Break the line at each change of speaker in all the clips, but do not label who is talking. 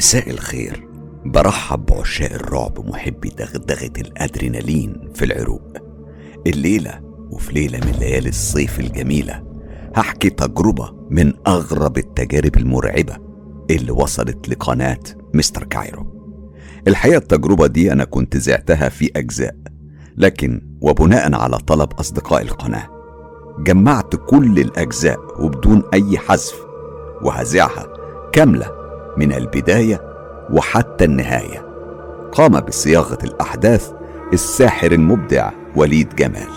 مساء الخير. برحب بعشاق الرعب محبي دغدغة الأدرينالين في العروق. الليلة وفي ليلة من ليالي الصيف الجميلة هحكي تجربة من أغرب التجارب المرعبة اللي وصلت لقناة مستر كايرو. الحقيقة التجربة دي أنا كنت زعتها في أجزاء لكن وبناء على طلب أصدقاء القناة جمعت كل الأجزاء وبدون أي حذف وهزعها كاملة من البداية وحتى النهاية. قام بصياغة الأحداث الساحر المبدع وليد جمال.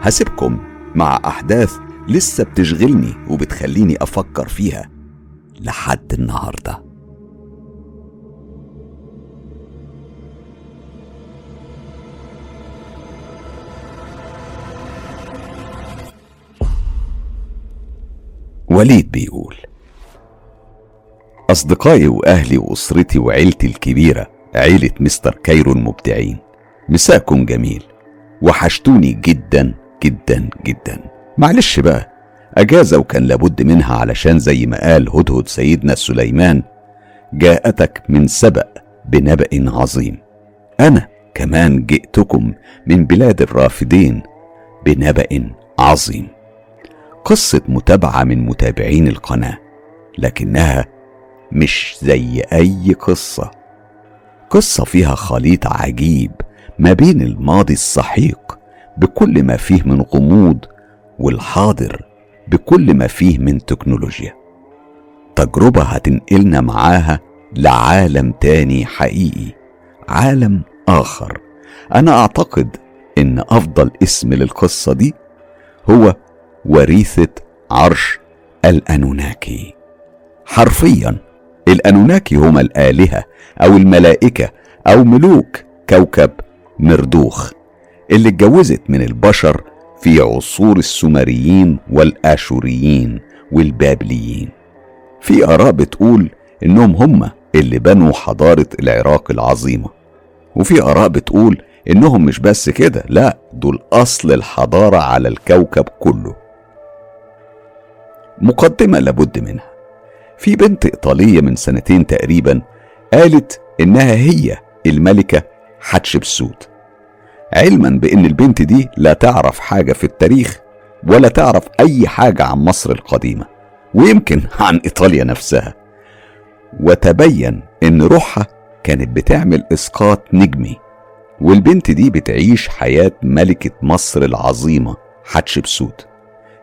هسيبكم مع أحداث لسه بتشغلني وبتخليني أفكر فيها لحد النهارده. وليد بيقول أصدقائي وأهلي وأسرتي وعيلتي الكبيرة عيلة مستر كايرو المبدعين. مساكم جميل. وحشتوني جدا جدا جدا. معلش بقى أجازة وكان لابد منها علشان زي ما قال هدهد سيدنا سليمان جاءتك من سبأ بنبأ عظيم. أنا كمان جئتكم من بلاد الرافدين بنبأ عظيم. قصة متابعة من متابعين القناة لكنها مش زي أي قصة. قصة فيها خليط عجيب ما بين الماضي السحيق بكل ما فيه من غموض والحاضر بكل ما فيه من تكنولوجيا. تجربة هتنقلنا معاها لعالم تاني حقيقي عالم آخر. أنا أعتقد إن أفضل اسم للقصة دي هو وريثة عرش الأنوناكي. حرفيا الأنوناكي هم الآلهة أو الملائكة أو ملوك كوكب مردوخ اللي اتجوزت من البشر في عصور السومريين والآشوريين والبابليين. في آراء بتقول إنهم هم اللي بنوا حضارة العراق العظيمة وفي آراء بتقول إنهم مش بس كده لا دول أصل الحضارة على الكوكب كله. مقدمة لابد منها. في بنت إيطالية من سنتين تقريبا قالت إنها هي الملكة حتشبسوت. علما بإن البنت دي لا تعرف حاجة في التاريخ ولا تعرف أي حاجة عن مصر القديمة ويمكن عن إيطاليا نفسها. وتبين إن روحها كانت بتعمل إسقاط نجمي والبنت دي بتعيش حياة ملكة مصر العظيمة حتشبسوت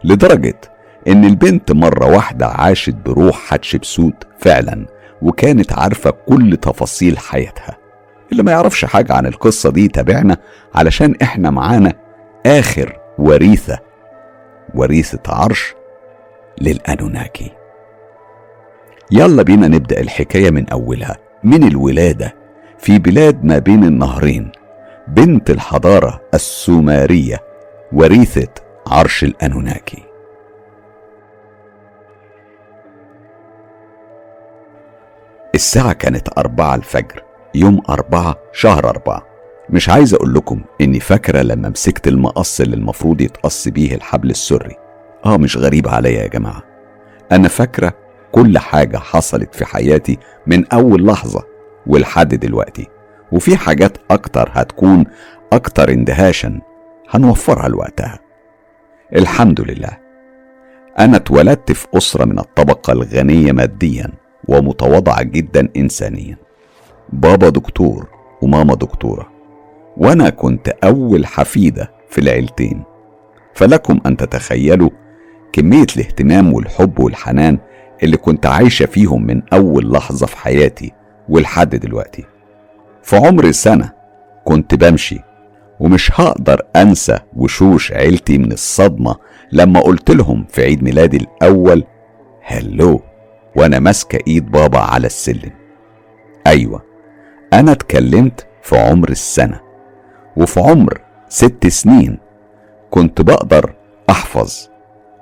لدرجة إن البنت مرة واحدة عاشت بروح حتشبسوت فعلا وكانت عارفة كل تفاصيل حياتها. اللي ما يعرفش حاجة عن القصة دي تابعنا علشان إحنا معانا آخر وريثة وريثة عرش للأنوناكي. يلا بينا نبدأ الحكاية من أولها من الولادة في بلاد ما بين النهرين. بنت الحضارة السومرية وريثة عرش الأنوناكي. الساعة كانت أربعة الفجر يوم أربعة شهر أربعة. مش عايز أقول لكم إني فاكرة لما مسكت المقص اللي المفروض يتقص بيه الحبل السري. آه مش غريب عليا يا جماعة. أنا فاكرة كل حاجة حصلت في حياتي من أول لحظة ولحد دلوقتي. وفي حاجات أكتر هتكون أكتر اندهاشا هنوفرها لوقتها. الحمد لله. أنا اتولدت في أسرة من الطبقة الغنية ماديا. ومتواضعة جدا إنسانيا. بابا دكتور وماما دكتورة. وأنا كنت أول حفيدة في العيلتين. فلكم أن تتخيلوا كمية الاهتمام والحب والحنان اللي كنت عايشة فيهم من أول لحظة في حياتي ولحد دلوقتي. في عمر سنة كنت بمشي ومش هقدر أنسى وشوش عيلتي من الصدمة لما قلت لهم في عيد ميلادي الأول هلو! وأنا ماسكة إيد بابا على السلم. أيوة أنا اتكلمت في عمر السنة وفي عمر ست سنين كنت بقدر أحفظ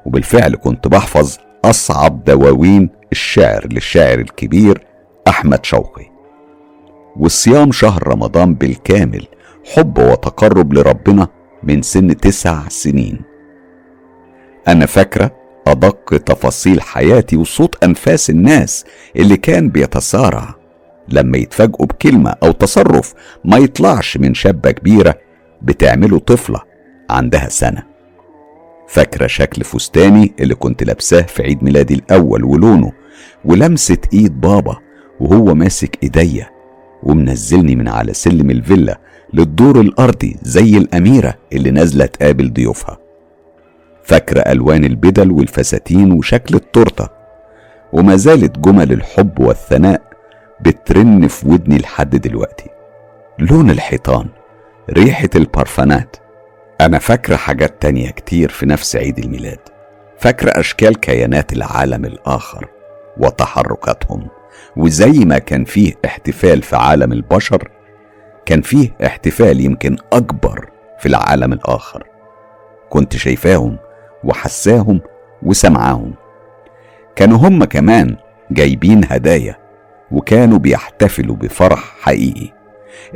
وبالفعل كنت بحفظ أصعب دواوين الشعر للشاعر الكبير أحمد شوقي. والصيام شهر رمضان بالكامل حب وتقرب لربنا من سن تسع سنين. أنا فاكرة أدق تفاصيل حياتي وصوت أنفاس الناس اللي كان بيتسارع. لما يتفاجئوا بكلمة أو تصرف ما يطلعش من شابة كبيرة بتعمله طفلة عندها سنة. فاكرة شكل فستاني اللي كنت لابساه في عيد ميلادي الأول ولونه ولمسة إيد بابا وهو ماسك إيديا ومنزلني من على سلم الفيلا للدور الأرضي زي الأميرة اللي نازلة تقابل ضيوفها. فاكرة ألوان البدل والفساتين وشكل التورتة. وما زالت جمل الحب والثناء بترن في ودني لحد دلوقتي. لون الحيطان ريحة البارفانات أنا فاكرة حاجات تانية كتير في نفس عيد الميلاد. فاكرة أشكال كيانات العالم الآخر وتحركاتهم. وزي ما كان فيه احتفال في عالم البشر كان فيه احتفال يمكن أكبر في العالم الآخر. كنت شايفاهم وحساهم وسمعاهم. كانوا هم كمان جايبين هدايا وكانوا بيحتفلوا بفرح حقيقي.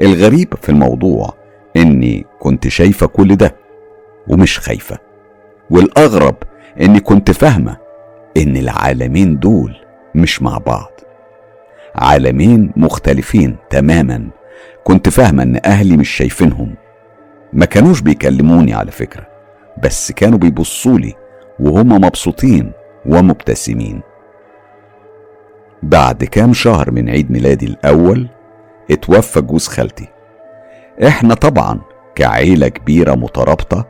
الغريب في الموضوع إني كنت شايفة كل ده ومش خايفة والأغرب إني كنت فاهمة إن العالمين دول مش مع بعض. عالمين مختلفين تماما. كنت فاهمة إن أهلي مش شايفينهم. ما كانوش بيكلموني على فكرة. بس كانوا بيبصولي وهم مبسوطين ومبتسمين. بعد كام شهر من عيد ميلادي الأول اتوفى جوز خالتي. إحنا طبعا كعيلة كبيرة مترابطة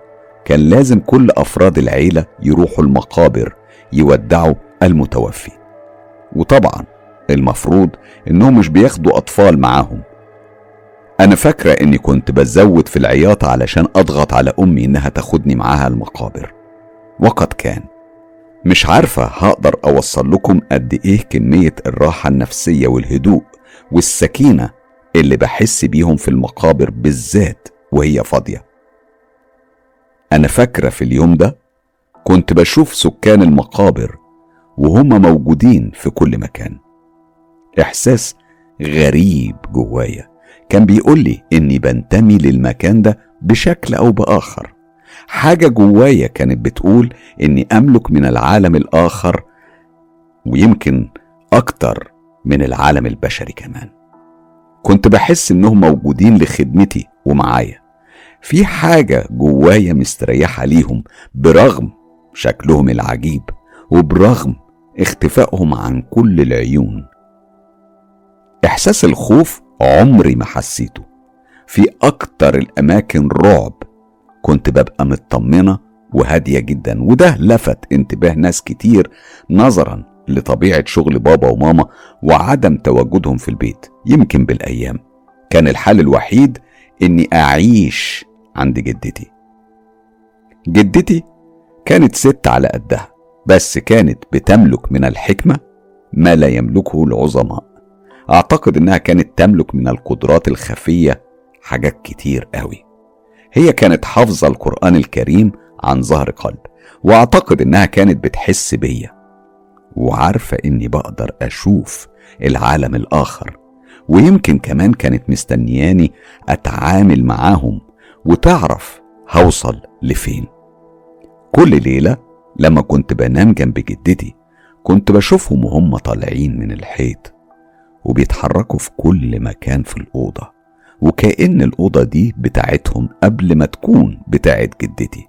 كان لازم كل أفراد العيلة يروحوا المقابر يودعوا المتوفي. وطبعا المفروض إنهم مش بياخدوا أطفال معاهم. أنا فاكرة إني كنت بزود في العياط علشان أضغط على أمي إنها تاخدني معاها المقابر. وقد كان. مش عارفة هقدر أوصل لكم قد إيه كمية الراحة النفسية والهدوء والسكينة اللي بحس بيهم في المقابر بالذات وهي فاضية. أنا فاكرة في اليوم ده كنت بشوف سكان المقابر وهم موجودين في كل مكان. إحساس غريب جوايا. كان بيقول لي إني بنتمي للمكان ده بشكل أو بآخر. حاجة جوايا كانت بتقول إني أملك من العالم الآخر ويمكن أكتر من العالم البشري كمان. كنت بحس إنهم موجودين لخدمتي ومعايا. في حاجة جوايا مستريحة ليهم برغم شكلهم العجيب وبرغم اختفائهم عن كل العيون. إحساس الخوف عمري ما حسيته. في أكتر الأماكن رعب كنت ببقى مطمنة وهادية جدا وده لفت انتباه ناس كتير نظرا لطبيعة شغل بابا وماما وعدم تواجدهم في البيت يمكن بالأيام. كان الحل الوحيد إني أعيش عند جدتي. جدتي كانت ست على قدها بس كانت بتملك من الحكمة ما لا يملكه العظماء. أعتقد إنها كانت تملك من القدرات الخفية حاجات كتير قوي. هي كانت حافظة القرآن الكريم عن ظهر قلب وأعتقد إنها كانت بتحس بيا وعارفة إني بقدر أشوف العالم الآخر ويمكن كمان كانت مستنياني أتعامل معاهم وتعرف هوصل لفين. كل ليلة لما كنت بنام جنب جدتي كنت بشوفهم وهم طالعين من الحيط. وبيتحركوا في كل مكان في الأوضة وكأن الأوضة دي بتاعتهم قبل ما تكون بتاعت جدتي.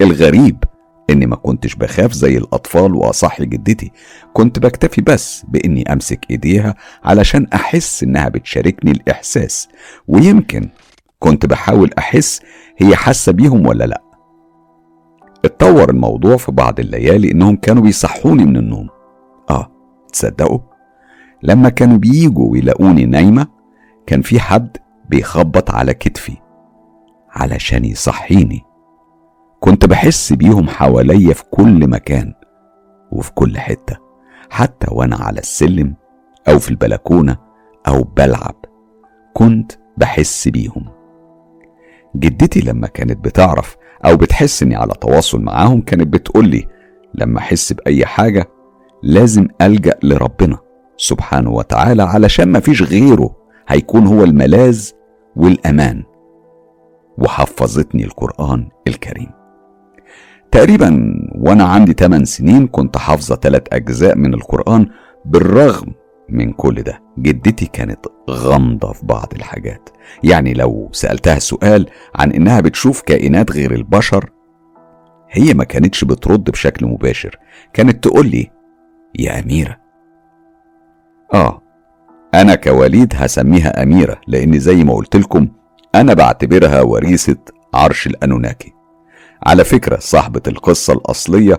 الغريب إني ما كنتش بخاف زي الأطفال وأصحي جدتي كنت بكتفي بس بإني أمسك إيديها علشان أحس إنها بتشاركني الإحساس ويمكن كنت بحاول أحس هي حاسة بيهم ولا لأ. اتطور الموضوع في بعض الليالي إنهم كانوا بيصحوني من النوم. آه تصدقوا؟ لما كانوا بييجوا ويلاقوني نايمة كان في حد بيخبط على كتفي علشان يصحيني. كنت بحس بيهم حواليا في كل مكان وفي كل حتة حتى وأنا على السلم أو في البلكونة أو بلعب كنت بحس بيهم. جدتي لما كانت بتعرف أو بتحس إني على تواصل معاهم كانت بتقولي لما أحس بأي حاجة لازم ألجأ لربنا. سبحانه وتعالى علشان مفيش غيره هيكون هو الملاذ والأمان. وحفظتني القرآن الكريم. تقريبا وأنا عندي 8 سنين كنت حافظة ثلاث أجزاء من القرآن بالرغم من كل ده. جدتي كانت غامضة في بعض الحاجات. يعني لو سألتها سؤال عن إنها بتشوف كائنات غير البشر هي ما كانتش بترد بشكل مباشر. كانت تقول لي يا أميرة آه أنا كوليد هسميها أميرة لأن زي ما قلت لكم أنا بعتبرها وريثة عرش الأنوناكي. على فكرة صاحبة القصة الأصلية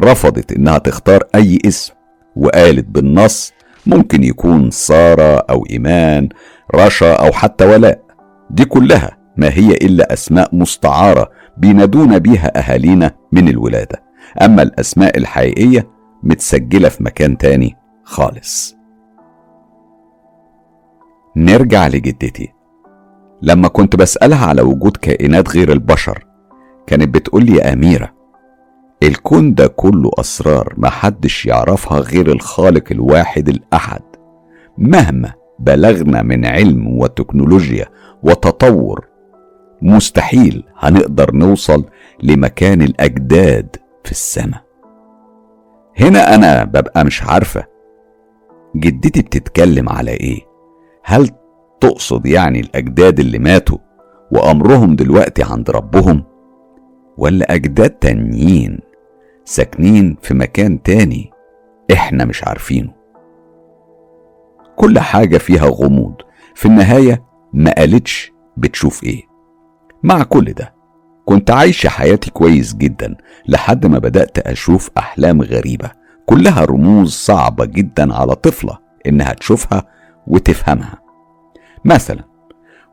رفضت إنها تختار أي اسم وقالت بالنص ممكن يكون سارة أو إيمان رشا أو حتى ولاء. دي كلها ما هي إلا أسماء مستعارة بينادون بيها أهالينا من الولادة. أما الأسماء الحقيقية متسجلة في مكان تاني خالص. نرجع لجدتي. لما كنت بسألها على وجود كائنات غير البشر كانت بتقول لي يا أميرة الكون ده كله أسرار محدش يعرفها غير الخالق الواحد الأحد. مهما بلغنا من علم وتكنولوجيا وتطور مستحيل هنقدر نوصل لمكان الأجداد في السماء. هنا أنا ببقى مش عارفة جدتي بتتكلم على إيه. هل تقصد يعني الأجداد اللي ماتوا وأمرهم دلوقتي عند ربهم؟ ولا أجداد تانيين ساكنين في مكان تاني إحنا مش عارفينه؟ كل حاجة فيها غموض. في النهاية ما قالتش بتشوف إيه. مع كل ده كنت عايشة حياتي كويس جدا لحد ما بدأت أشوف أحلام غريبة. كلها رموز صعبة جدا على طفلة إنها تشوفها وتفهمها. مثلا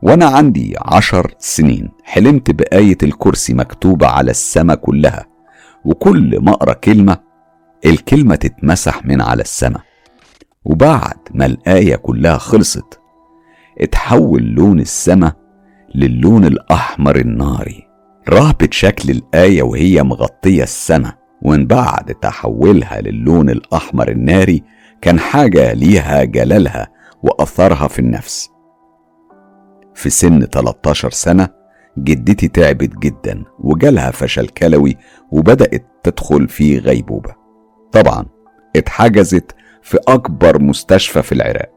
وأنا عندي عشر سنين حلمت بآية الكرسي مكتوبة على السماء كلها وكل ما أقرأ كلمة الكلمة تتمسح من على السماء وبعد ما الآية كلها خلصت اتحول لون السماء للون الأحمر الناري. رهبت شكل الآية وهي مغطية السماء ومن بعد تحولها للون الأحمر الناري كان حاجة ليها جلالها وأثرها في النفس. في سن 13 سنة جدتي تعبت جدا وجالها فشل كلوي وبدأت تدخل في غيبوبة. طبعا اتحجزت في أكبر مستشفى في العراق.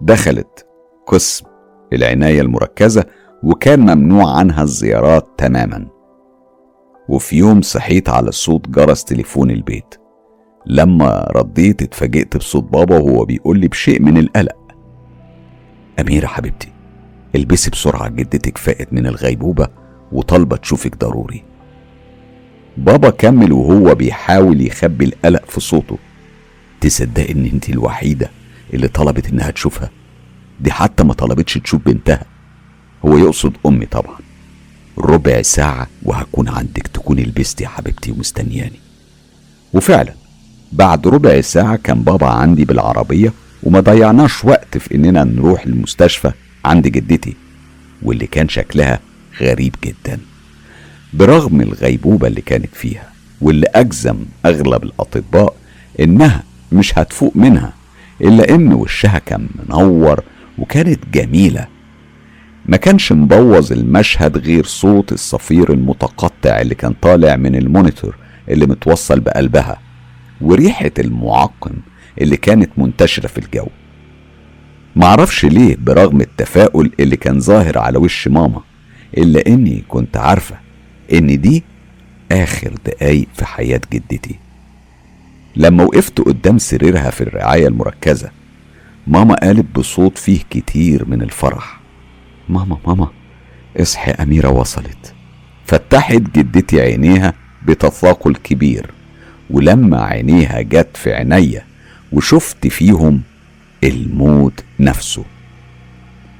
دخلت قسم العناية المركزة وكان ممنوع عنها الزيارات تماما. وفي يوم صحيت على صوت جرس تليفون البيت. لما رديت اتفاجئت بصوت بابا وهو بيقول لي بشيء من القلق. أميرة حبيبتي البسي بسرعة جدتك فاقت من الغيبوبة وطالبة تشوفك ضروري. بابا كمل وهو بيحاول يخبي القلق في صوته. تصدقي إن انت الوحيدة اللي طلبت إنها تشوفها؟ دي حتى ما طلبتش تشوف بنتها. هو يقصد أمي طبعا. ربع ساعة وهكون عندك تكوني لبستي يا حبيبتي ومستنياني. وفعلا بعد ربع ساعة كان بابا عندي بالعربية وما ضيعناش وقت في إننا نروح المستشفى عند جدتي واللي كان شكلها غريب جدا. برغم الغيبوبة اللي كانت فيها واللي أجزم أغلب الأطباء إنها مش هتفوق منها إلا إن وشها كان منور وكانت جميلة. ما كانش مبوظ المشهد غير صوت الصفير المتقطع اللي كان طالع من المونيتور اللي متوصل بقلبها وريحة المعقم اللي كانت منتشرة في الجو. معرفش ليه برغم التفاؤل اللي كان ظاهر على وش ماما إلا إني كنت عارفة إن دي آخر دقايق في حياة جدتي. لما وقفت قدام سريرها في الرعاية المركزة ماما قالت بصوت فيه كتير من الفرح ماما ماما اصحي أميرة وصلت. فتحت جدتي عينيها بتثاقل كبير ولما عينيها جت في عينيا وشفت فيهم الموت نفسه.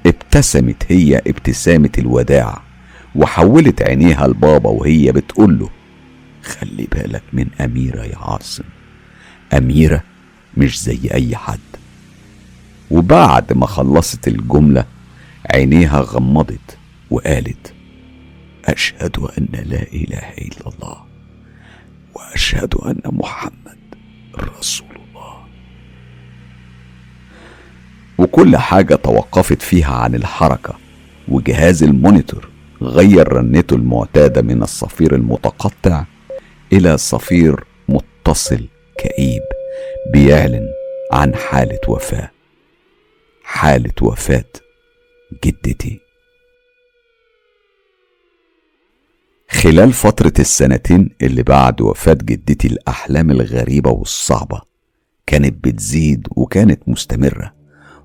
ابتسمت هي ابتسامة الوداع وحولت عينيها لبابا وهي بتقول له خلي بالك من أميرة يا عاصم. أميرة مش زي أي حد. وبعد ما خلصت الجملة عينيها غمضت وقالت أشهد أن لا إله إلا الله وأشهد أن محمد رسول الله وكل حاجة توقفت فيها عن الحركة وجهاز المونيتور غير رنته المعتادة من الصفير المتقطع إلى صفير متصل كئيب بيعلن عن حالة وفاة. حالة وفاة جدتي. خلال فترة السنتين اللي بعد وفاة جدتي الأحلام الغريبة والصعبة كانت بتزيد وكانت مستمرة.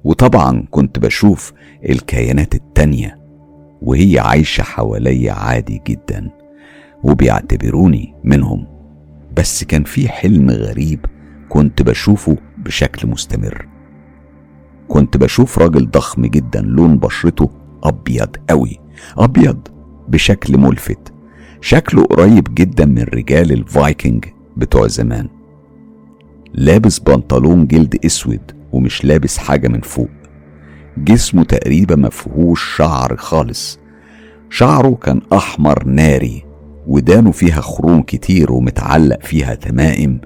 وطبعا كنت بشوف الكيانات التانية وهي عايشة حواليا عادي جدا وبيعتبروني منهم. بس كان في حلم غريب كنت بشوفه بشكل مستمر. كنت بشوف راجل ضخم جدا لون بشرته أبيض قوي أبيض بشكل ملفت. شكله قريب جدا من رجال الفايكنج بتوع زمان. لابس بنطلون جلد أسود ومش لابس حاجة من فوق. جسمه تقريبا مفهوش شعر خالص. شعره كان أحمر ناري ودانه فيها خروم كتير ومتعلق فيها تمائم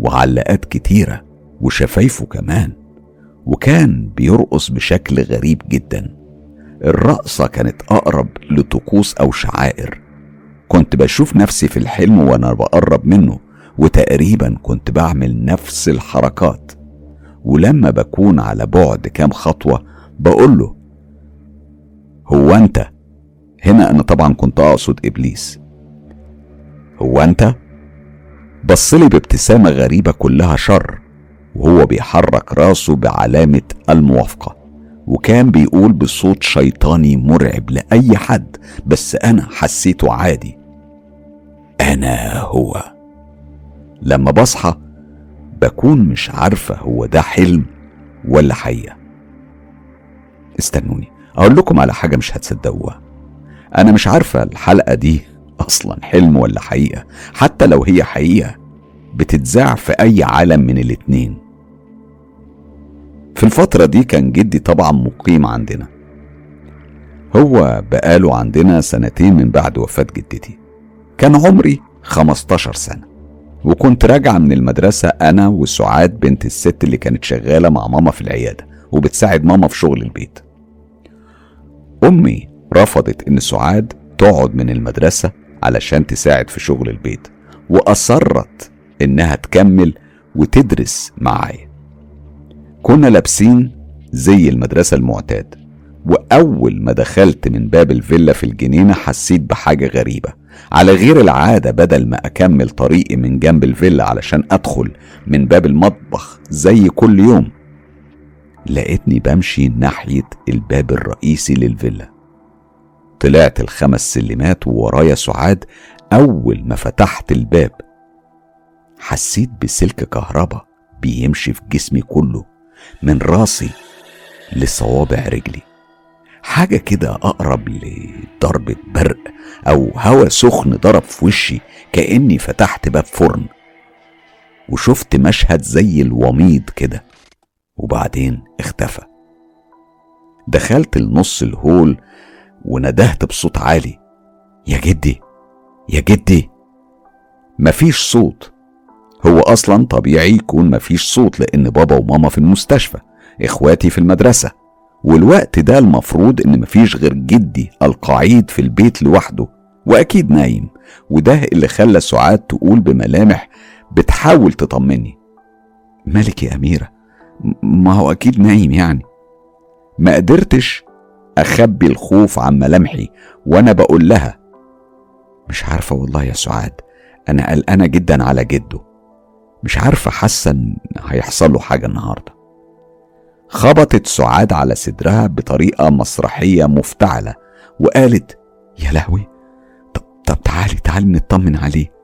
وعلقات كتيرة وشفايفه كمان. وكان بيرقص بشكل غريب جدا. الرقصة كانت أقرب لطقوس أو شعائر. كنت بشوف نفسي في الحلم وأنا بقرب منه وتقريبا كنت بعمل نفس الحركات. ولما بكون على بعد كام خطوة بقول له هو أنت؟ هنا أنا طبعا كنت أقصد إبليس. هو أنت؟ بصلي بابتسامة غريبة كلها شر وهو بيحرك راسه بعلامة الموافقة وكان بيقول بصوت شيطاني مرعب لأي حد بس أنا حسيته عادي. أنا هو. لما بصحى بكون مش عارفة هو ده حلم ولا حقيقة. استنوني أقول لكم على حاجة مش هتصدقوها. أنا مش عارفة الحلقة دي أصلا حلم ولا حقيقة. حتى لو هي حقيقة بتتذاع في أي عالم من الاتنين. في الفترة دي كان جدي طبعا مقيم عندنا. هو بقاله عندنا سنتين من بعد وفاة جدتي. كان عمري 15 سنة. وكنت راجع من المدرسة أنا وسعاد بنت الست اللي كانت شغالة مع ماما في العيادة وبتساعد ماما في شغل البيت. أمي رفضت إن سعاد تقعد من المدرسة علشان تساعد في شغل البيت وأصرت إنها تكمل وتدرس معايا. كنا لابسين زي المدرسة المعتاد وأول ما دخلت من باب الفيلا في الجنينة حسيت بحاجة غريبة. على غير العادة بدل ما أكمل طريقي من جنب الفيلا علشان أدخل من باب المطبخ زي كل يوم لقيتني بمشي ناحية الباب الرئيسي للفيلا. طلعت الخمس سلمات وورايا سعاد أول ما فتحت الباب. حسيت بسلك كهرباء بيمشي في جسمي كله من راسي لصوابع رجلي. حاجة كده أقرب لضربة برق أو هوا سخن ضرب في وشي كأني فتحت باب فرن وشفت مشهد زي الوميض كده. وبعدين اختفى. دخلت لنص الهول وندهت بصوت عالي. يا جدي! يا جدي! مفيش صوت. هو أصلا طبيعي يكون مفيش صوت لأن بابا وماما في المستشفى إخواتي في المدرسة. والوقت ده المفروض إن مفيش غير جدي القعيد في البيت لوحده وأكيد نايم وده اللي خلى سعاد تقول بملامح بتحاول تطمني. مالك يا أميرة ما هو أكيد نايم يعني. ما قدرتش أخبي الخوف عن ملامحي وأنا بقول لها مش عارفة والله يا سعاد أنا قلقانة جدا على جده مش عارفة حاسة إن هيحصل له حاجة النهارده. خبطت سعاد على صدرها بطريقة مسرحية مفتعلة وقالت يا لهوي! طب طب تعالي تعالي نطمن عليه.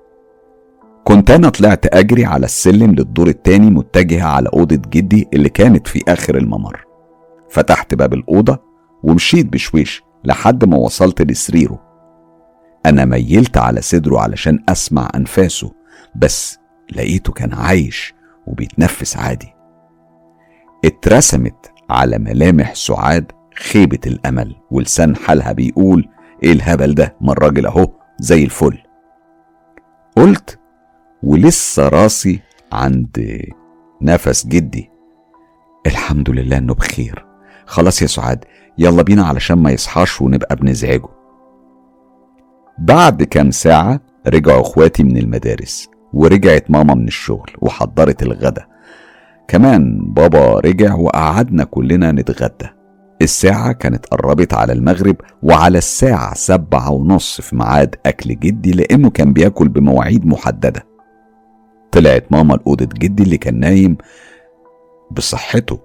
كنت أنا طلعت أجري على السلم للدور التاني متجهة على أوضة جدي اللي كانت في آخر الممر. فتحت باب الأوضة ومشيت بشويش لحد ما وصلت لسريره. أنا ميلت على صدره علشان أسمع أنفاسه بس لقيته كان عايش وبيتنفس عادي. اترسمت على ملامح سعاد خيبة الأمل ولسان حالها بيقول إيه الهبل ده؟ ما الراجل أهو زي الفل. قلت ولسه راسي عند نفس جدي. الحمد لله إنه بخير. خلاص يا سعاد يلا بينا علشان ما يصحاش ونبقى بنزعجه. بعد كام ساعة رجعوا إخواتي من المدارس ورجعت ماما من الشغل وحضرت الغدا. كمان بابا رجع وقعدنا كلنا نتغدى. الساعة كانت قربت على المغرب وعلى الساعة سبعة ونص في ميعاد أكل جدي لأنه كان بياكل بمواعيد محددة. طلعت ماما لأوضة جدي اللي كان نايم بصحته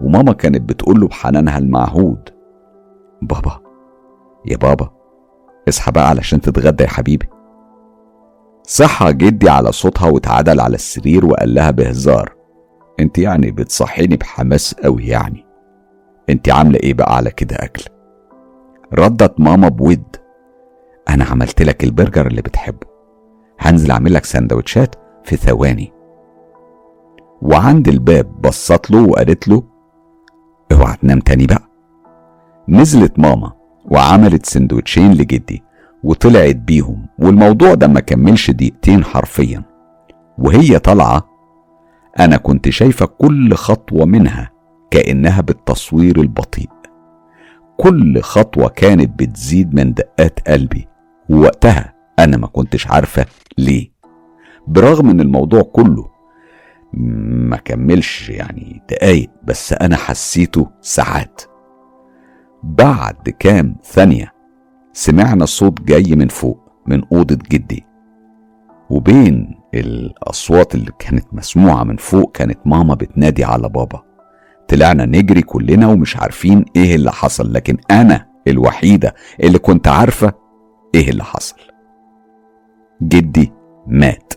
وماما كانت بتقوله بحنانها المعهود. بابا يا بابا اصحى بقى علشان تتغدى يا حبيبي. صحى جدي على صوتها واتعدل على السرير وقال لها بهزار. انت يعني بتصحيني بحماس قوي يعني. انت عاملة إيه بقى على كده أكل؟ ردت ماما بود. أنا عملت لك البرجر اللي بتحبه. هنزل أعمل لك سندوتشات في ثواني. وعند الباب بصت له وقالت له اوعى تنام تاني بقى. نزلت ماما وعملت سندوتشين لجدي وطلعت بيهم والموضوع ده ما كملش دقيقتين حرفيا. وهي طالعة أنا كنت شايفة كل خطوة منها كأنها بالتصوير البطيء. كل خطوة كانت بتزيد من دقات قلبي ووقتها أنا ما كنتش عارفة ليه. برغم إن الموضوع كله ما كملش يعني دقايق بس أنا حسيته ساعات. بعد كام ثانية سمعنا صوت جاي من فوق من أوضة جدي. وبين الأصوات اللي كانت مسموعة من فوق كانت ماما بتنادي على بابا. طلعنا نجري كلنا ومش عارفين إيه اللي حصل لكن أنا الوحيدة اللي كنت عارفة إيه اللي حصل. جدي مات.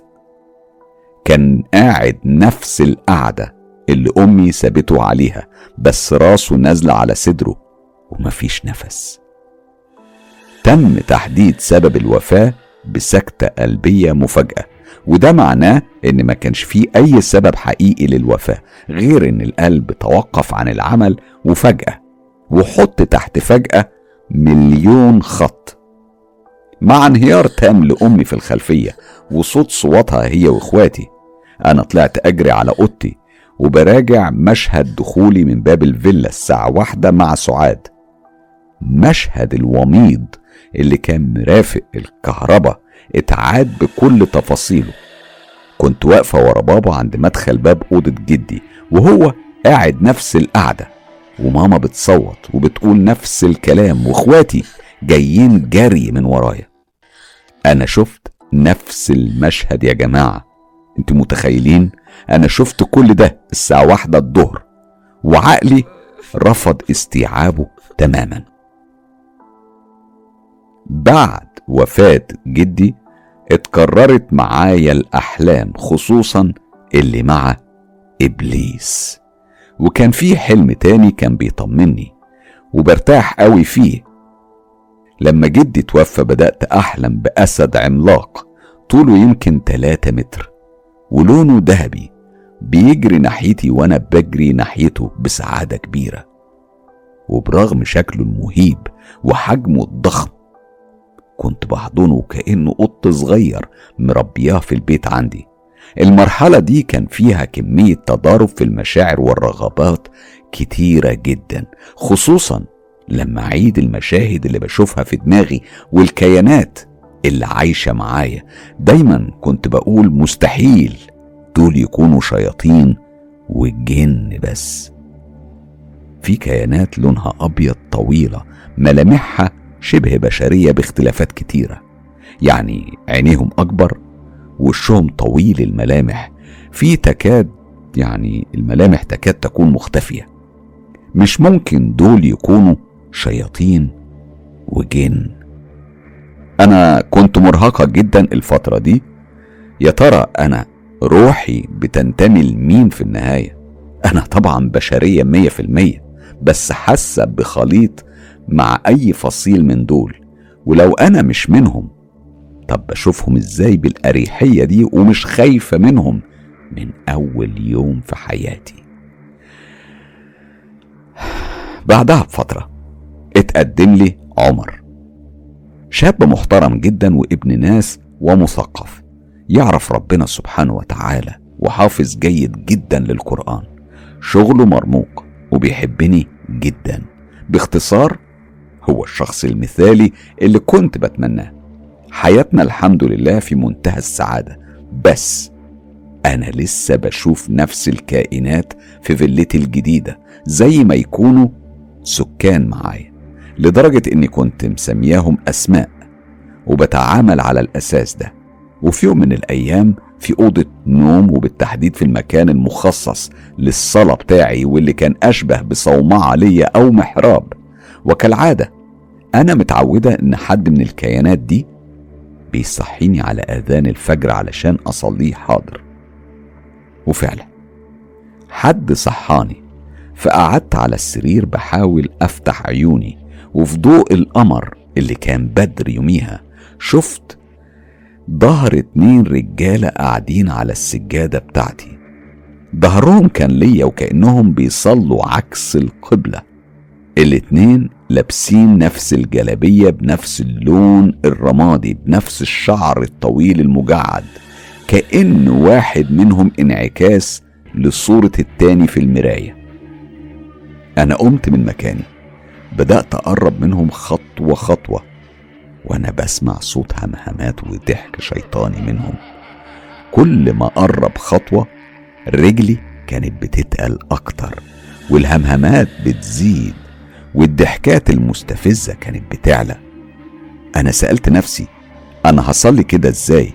كان قاعد نفس القعدة اللي أمي سابته عليها بس راسه نازلة على صدره ومفيش نفس. تم تحديد سبب الوفاة بسكتة قلبية مفاجأة. وده معناه إن ما كانش فيه أي سبب حقيقي للوفاة غير إن القلب توقف عن العمل وفجأة وحط تحت فجأة مليون خط. مع انهيار تام لأمي في الخلفية وصوت صوتها هي وإخواتي أنا طلعت أجري على أوضتي وبراجع مشهد دخولي من باب الفيلا الساعة واحدة مع سعاد. مشهد الوميض اللي كان مرافق الكهرباء اتعاد بكل تفاصيله. كنت واقفة ورا بابا عند مدخل باب أوضة جدي وهو قاعد نفس القعدة وماما بتصوت وبتقول نفس الكلام واخواتي جايين جري من ورايا. أنا شفت نفس المشهد يا جماعة. أنتوا متخيلين؟ أنا شفت كل ده الساعة واحدة الظهر وعقلي رفض استيعابه تماما. بعد وفاة جدي اتكررت معايا الأحلام خصوصا اللي مع إبليس. وكان في حلم تاني كان بيطمني وبرتاح قوي فيه. لما جدي توفى بدأت أحلم بأسد عملاق طوله يمكن 3 متر ولونه ذهبي بيجري ناحيتي وأنا بجري ناحيته بسعادة كبيرة. وبرغم شكله المهيب وحجمه الضخم كنت بحضنه كأنه قط صغير مربياه في البيت عندي. المرحلة دي كان فيها كمية تضارب في المشاعر والرغبات كتيرة جدا خصوصا لما أعيد المشاهد اللي بشوفها في دماغي والكيانات اللي عايشة معايا. دايما كنت بقول مستحيل دول يكونوا شياطين والجن بس. في كيانات لونها أبيض طويلة ملامحها شبه بشرية باختلافات كتيرة. يعني عينيهم أكبر وشهم طويل الملامح. في تكاد يعني الملامح تكاد تكون مختفية. مش ممكن دول يكونوا شياطين وجن. أنا كنت مرهقة جدا الفترة دي. يا ترى أنا روحي بتنتمي لمين في النهاية؟ أنا طبعا بشرية مية في المية بس حاسة بخليط مع أي فصيل من دول ولو أنا مش منهم. طب بشوفهم إزاي بالأريحية دي ومش خايفة منهم من أول يوم في حياتي؟ بعدها بفترة اتقدم لي عمر شاب محترم جدا وابن ناس ومثقف يعرف ربنا سبحانه وتعالى وحافظ جيد جدا للقرآن. شغله مرموق وبيحبني جدا باختصار هو الشخص المثالي اللي كنت بتمناه. حياتنا الحمد لله في منتهى السعادة بس أنا لسه بشوف نفس الكائنات في فيلتي الجديدة زي ما يكونوا سكان معايا لدرجة إني كنت مسمياهم أسماء وبتعامل على الأساس ده. وفي يوم من الأيام في أوضة نوم وبالتحديد في المكان المخصص للصلاة بتاعي واللي كان أشبه بصومعة ليا أو محراب. وكالعادة أنا متعودة إن حد من الكيانات دي بيصحيني على آذان الفجر علشان أصليه حاضر. وفعلا حد صحاني فقعدت على السرير بحاول أفتح عيوني وفي ضوء القمر اللي كان بدر يوميها شفت ظهر اتنين رجالة قاعدين على السجادة بتاعتي. ظهرهم كان ليا وكأنهم بيصلوا عكس القبلة. الاتنين لابسين نفس الجلابية بنفس اللون الرمادي بنفس الشعر الطويل المجعد. كأن واحد منهم انعكاس لصورة التاني في المراية. أنا قمت من مكاني. بدأت أقرب منهم خطوة خطوة. وأنا بسمع صوت همهمات وضحك شيطاني منهم. كل ما قرب خطوة رجلي كانت بتتقل أكتر والهمهمات بتزيد. والضحكات المستفزة كانت بتعلى. أنا سألت نفسي أنا هصلي كده إزاي؟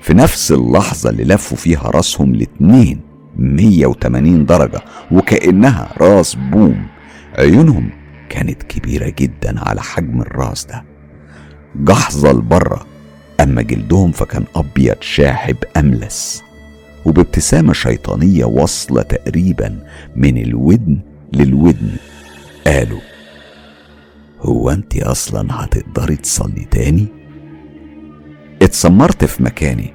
في نفس اللحظة اللي لفوا فيها راسهم الاتنين 180 درجة وكأنها راس بوم عيونهم كانت كبيرة جدا على حجم الراس ده. جحظة لبرة أما جلدهم فكان أبيض شاحب أملس وبابتسامة شيطانية واصلة تقريبا من الودن للودن. قالوا هو أنت أصلا هتقدري تصلي تاني؟ اتسمرت في مكاني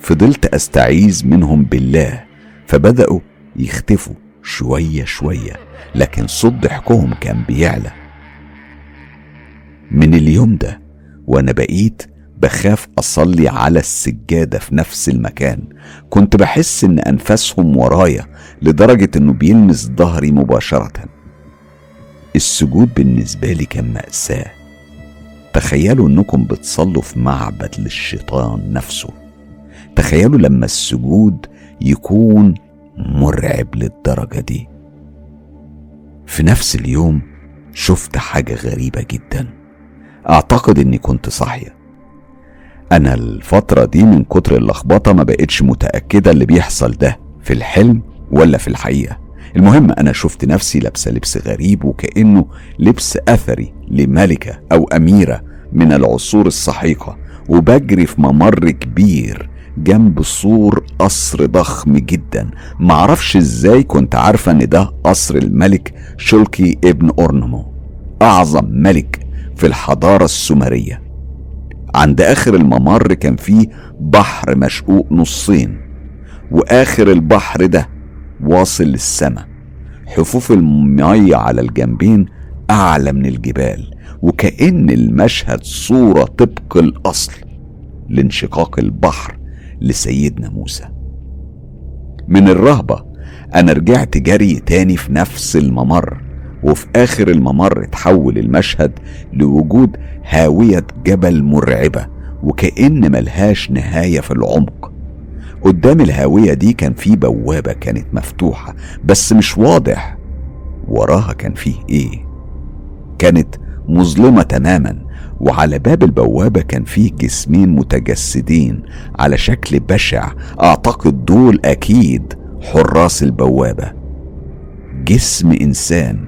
فضلت أستعيذ منهم بالله فبدأوا يختفوا شوية شوية لكن صوت ضحكهم كان بيعلى. من اليوم ده وأنا بقيت بخاف أصلي على السجادة في نفس المكان كنت بحس إن أنفاسهم ورايا لدرجة إنه بيلمس ظهري مباشره. السجود بالنسبة لي كان مأساة. تخيلوا إنكم بتصلوا في معبد للشيطان نفسه. تخيلوا لما السجود يكون مرعب للدرجة دي. في نفس اليوم شفت حاجة غريبة جدا. أعتقد إني كنت صاحية. أنا الفترة دي من كتر اللخبطة ما بقتش متأكدة اللي بيحصل ده في الحلم ولا في الحقيقة. المهم أنا شفت نفسي لابسة لبس غريب وكأنه لبس أثري لملكة أو أميرة من العصور السحيقة وبجري في ممر كبير جنب سور قصر ضخم جدا. معرفش إزاي كنت عارفة إن ده قصر الملك شلكي ابن أورنمو أعظم ملك في الحضارة السومرية. عند آخر الممر كان فيه بحر مشقوق نصين وآخر البحر ده واصل للسماء حفوف المية على الجنبين أعلى من الجبال وكأن المشهد صورة طبق الأصل لانشقاق البحر لسيدنا موسى. من الرهبة أنا رجعت جري تاني في نفس الممر وفي آخر الممر تحول المشهد لوجود هاوية جبل مرعبة وكأن ملهاش نهاية في العمق. قدام الهاوية دي كان في بوابة كانت مفتوحة بس مش واضح وراها كان فيه إيه. كانت مظلمة تماما وعلى باب البوابة كان فيه جسمين متجسدين على شكل بشع أعتقد دول أكيد حراس البوابة. جسم إنسان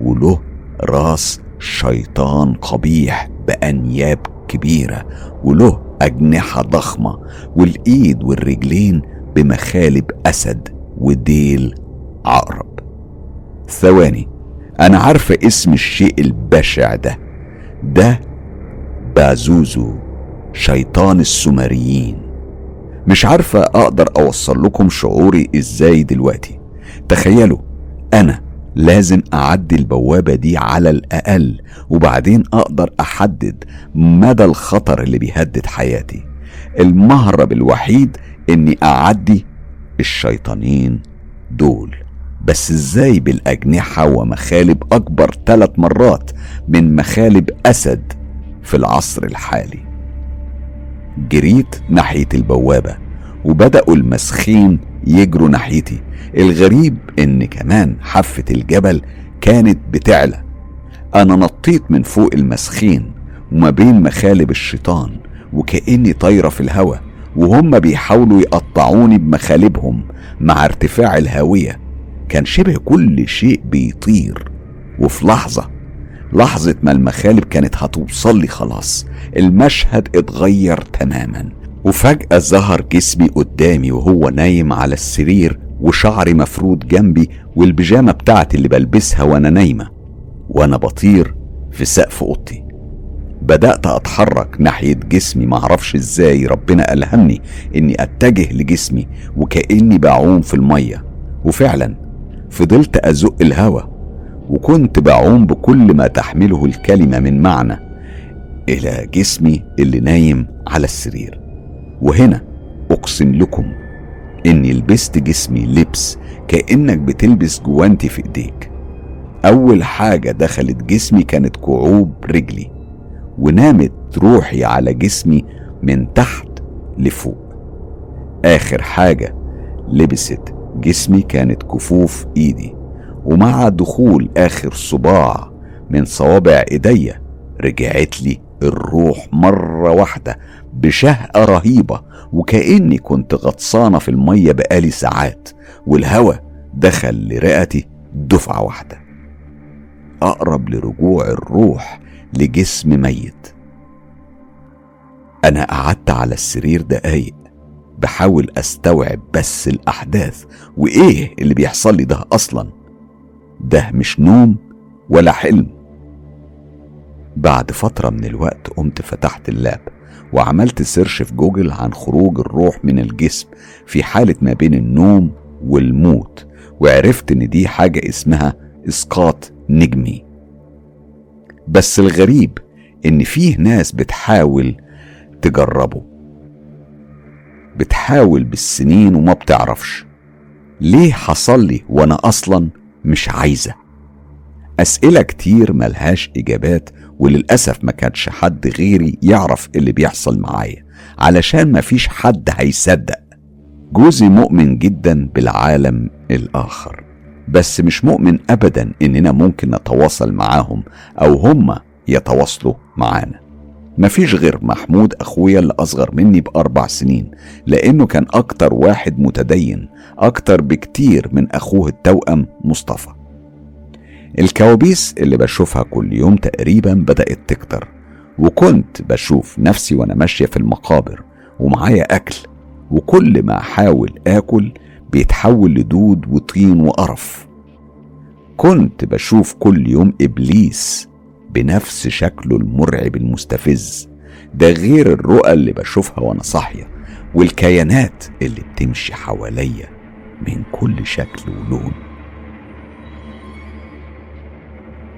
وله راس شيطان قبيح بأنياب كبيرة وله أجنحة ضخمة والإيد والرجلين بمخالب أسد وديل عقرب. ثواني أنا عارفة اسم الشيء البشع ده. ده بازوزو شيطان السومريين. مش عارفة أقدر أوصل لكم شعوري إزاي دلوقتي. تخيلوا أنا لازم أعدي البوابة دي على الأقل وبعدين أقدر أحدد مدى الخطر اللي بيهدد حياتي. المهرب الوحيد إني أعدي الشيطانين دول. بس إزاي بالأجنحة ومخالب أكبر ثلاث مرات من مخالب أسد في العصر الحالي؟ جريت ناحية البوابة وبدأوا المسخين يجروا ناحيتي. الغريب إن كمان حافة الجبل كانت بتعلى. أنا نطيت من فوق المسخين وما بين مخالب الشيطان وكأني طايرة في الهوا وهم بيحاولوا يقطعوني بمخالبهم مع ارتفاع الهاوية. كان شبه كل شيء بيطير. وفي لحظة لحظة ما المخالب كانت هتوصل لي خلاص المشهد اتغير تماما. وفجأة ظهر جسمي قدامي وهو نايم على السرير وشعري مفرود جنبي والبيجامة بتاعتي اللي بلبسها وأنا نايمة وأنا بطير في سقف أوضتي. بدأت أتحرك ناحية جسمي معرفش إزاي ربنا ألهمني إني أتجه لجسمي وكأني بعوم في المية. وفعلا فضلت أزق الهوا وكنت بعوم بكل ما تحمله الكلمة من معنى إلى جسمي اللي نايم على السرير. وهنا أقسم لكم إني لبست جسمي لبس كأنك بتلبس جوانتي في إيديك. أول حاجة دخلت جسمي كانت كعوب رجلي ونامت روحي على جسمي من تحت لفوق. آخر حاجة لبست جسمي كانت كفوف إيدي ومع دخول آخر صباع من صوابع إيديا رجعت لي الروح مرة واحدة بشهقة رهيبة وكأني كنت غطسانة في المية بقالي ساعات والهوا دخل لرئتي دفعة واحدة. أقرب لرجوع الروح لجسم ميت. أنا قعدت على السرير دقايق بحاول أستوعب بس الأحداث وإيه اللي بيحصل لي ده أصلا؟ ده مش نوم ولا حلم. بعد فترة من الوقت قمت فتحت ال lap. وعملت search في جوجل عن خروج الروح من الجسم في حالة ما بين النوم والموت وعرفت إن دي حاجة اسمها إسقاط نجمي. بس الغريب إن فيه ناس بتحاول تجربه. بتحاول بالسنين وما بتعرفش. ليه حصل لي وأنا أصلا مش عايزة؟ أسئلة كتير ملهاش إجابات وللأسف ما كانش حد غيري يعرف اللي بيحصل معايا. علشان مفيش حد هيصدق. جوزي مؤمن جدا بالعالم الآخر. بس مش مؤمن ابدا إننا ممكن نتواصل معاهم أو هم يتواصلوا معانا. مفيش غير محمود أخويا اللي أصغر مني بأربع سنين لأنه كان أكتر واحد متدين أكتر بكتير من أخوه التوأم مصطفى. الكوابيس اللي بشوفها كل يوم تقريبا بدأت تكتر وكنت بشوف نفسي وأنا ماشية في المقابر ومعايا أكل وكل ما أحاول آكل بيتحول لدود وطين وقرف. كنت بشوف كل يوم إبليس بنفس شكله المرعب المستفز. ده غير الرؤى اللي بشوفها وأنا صاحية والكيانات اللي بتمشي حواليا من كل شكل ولون.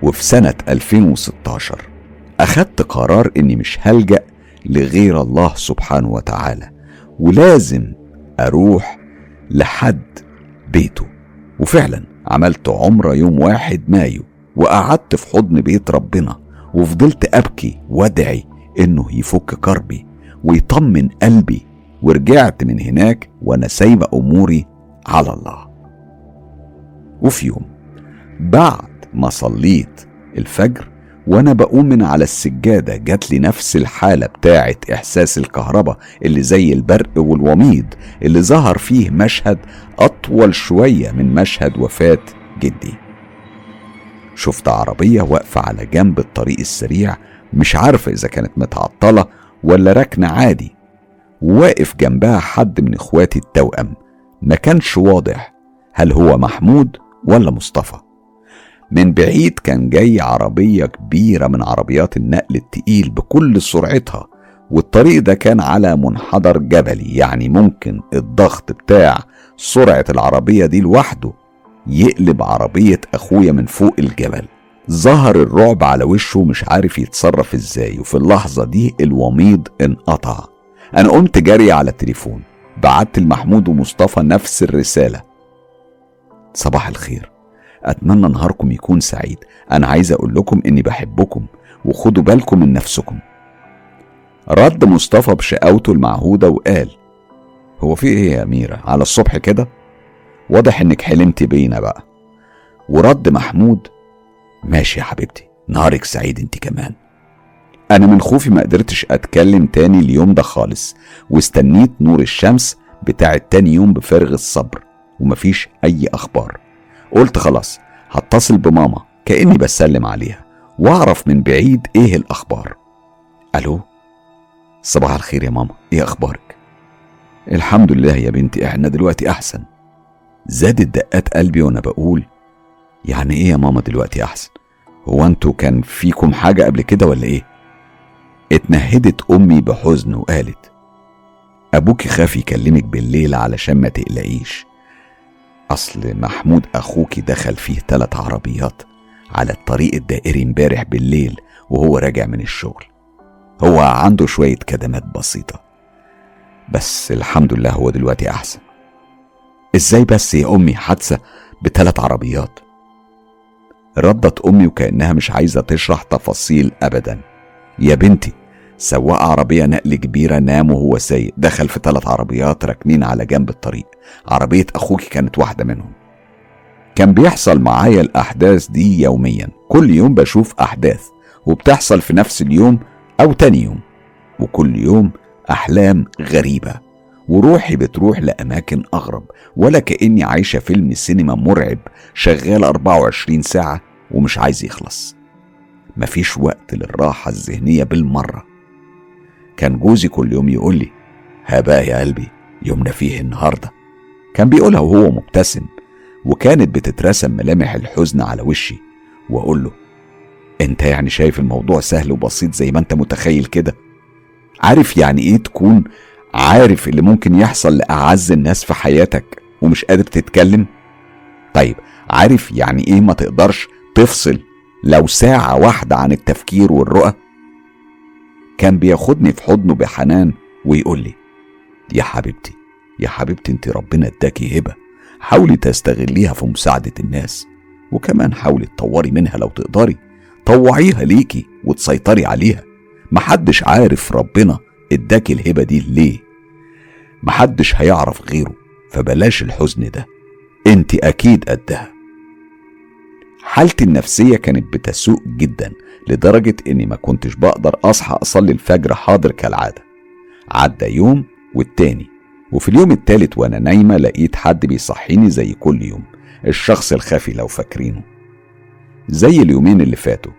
وفي سنة 2016 أخدت قرار إني مش هلجأ لغير الله سبحانه وتعالى ولازم أروح لحد بيته. وفعلا عملت عمرة يوم واحد مايو وقعدت في حضن بيت ربنا وفضلت أبكي وأدعي إنه يفك كربي ويطمن قلبي ورجعت من هناك وأنا سايبة أموري على الله. وفي يوم بعد ما صليت الفجر وأنا بقوم من على السجادة جات لي نفس الحالة بتاعة إحساس الكهرباء اللي زي البرق والوميض اللي ظهر فيه مشهد أطول شوية من مشهد وفاة جدي. شفت عربية واقفة على جنب الطريق السريع مش عارفة إذا كانت متعطلة ولا ركنة عادي. واقف جنبها حد من إخواتي التوأم ما كانش واضح هل هو محمود ولا مصطفى. من بعيد كان جاي عربية كبيرة من عربيات النقل التقيل بكل سرعتها والطريق ده كان على منحدر جبلي يعني ممكن الضغط بتاع سرعة العربية دي لوحده يقلب عربية أخويا من فوق الجبل. ظهر الرعب على وشه مش عارف يتصرف إزاي وفي اللحظة دي الوميض انقطع. أنا قمت جري على التليفون بعت لمحمود ومصطفى نفس الرسالة. صباح الخير. أتمنى نهاركم يكون سعيد. أنا عايز أقول لكم إني بحبكم وخدوا بالكم من نفسكم. رد مصطفى بشقاوته المعهودة وقال هو في إيه يا أميرة؟ على الصبح كده؟ واضح إنك حلمتي بينا بقى. ورد محمود ماشي يا حبيبتي نهارك سعيد أنت كمان. أنا من خوفي ما قدرتش أتكلم تاني اليوم ده خالص واستنيت نور الشمس بتاع تاني يوم بفارغ الصبر ومفيش أي أخبار. قلت خلاص هتصل بماما كأني بسلم عليها وأعرف من بعيد إيه الأخبار. ألو؟ صباح الخير يا ماما إيه أخبارك؟ الحمد لله يا بنتي إحنا دلوقتي أحسن. زادت دقات قلبي وأنا بقول يعني إيه يا ماما دلوقتي أحسن؟ هو أنتوا كان فيكم حاجة قبل كده ولا إيه؟ اتنهدت أمي بحزن وقالت أبوكي خاف يكلمك بالليل علشان ما تقلقيش. أصل محمود اخوكي دخل فيه تلات عربيات على الطريق الدائري امبارح بالليل وهو راجع من الشغل. هو عنده شوية كدمات بسيطة. بس الحمد لله هو دلوقتي أحسن. إزاي بس يا أمي حادثة بثلاث عربيات؟ ردت أمي وكأنها مش عايزة تشرح تفاصيل أبدا. يا بنتي سواق عربية نقل كبيرة نام وهو سايق. دخل في ثلاث عربيات راكنين على جنب الطريق. عربية أخوكي كانت واحدة منهم. كان بيحصل معايا الأحداث دي يوميا. كل يوم بشوف أحداث وبتحصل في نفس اليوم أو تاني يوم. وكل يوم أحلام غريبة. وروحي بتروح لأماكن أغرب ولا كأني عايشة فيلم سينما مرعب شغال 24 ساعة ومش عايز يخلص. مفيش وقت للراحة الذهنية بالمرة. كان جوزي كل يوم يقول لي ها بقى يا قلبي يومنا فيه النهاردة. كان بيقولها وهو مبتسم وكانت بتترسم ملامح الحزن على وشي وأقول له أنت يعني شايف الموضوع سهل وبسيط زي ما أنت متخيل كده؟ عارف يعني إيه تكون عارف اللي ممكن يحصل لأعز الناس في حياتك ومش قادر تتكلم؟ طيب عارف يعني إيه ما تقدرش تفصل لو ساعة واحدة عن التفكير والرؤى؟ كان بياخدني في حضنه بحنان ويقول لي يا حبيبتي يا حبيبتي انت ربنا اداكي هبة. حاولي تستغليها في مساعدة الناس. وكمان حاولي تطوري منها لو تقدري. طوعيها ليكي وتسيطري عليها. محدش عارف ربنا اداكي الهبة دي ليه. محدش هيعرف غيره. فبلاش الحزن ده. انت أكيد قدها. حالتي النفسية كانت بتسوء جدا لدرجة إني ما كنتش بقدر أصحى أصلي الفجر حاضر كالعادة. عدى يوم والتاني. وفي اليوم التالت وأنا نايمة لقيت حد بيصحيني زي كل يوم الشخص الخفي لو فاكرينه. زي اليومين اللي فاتوا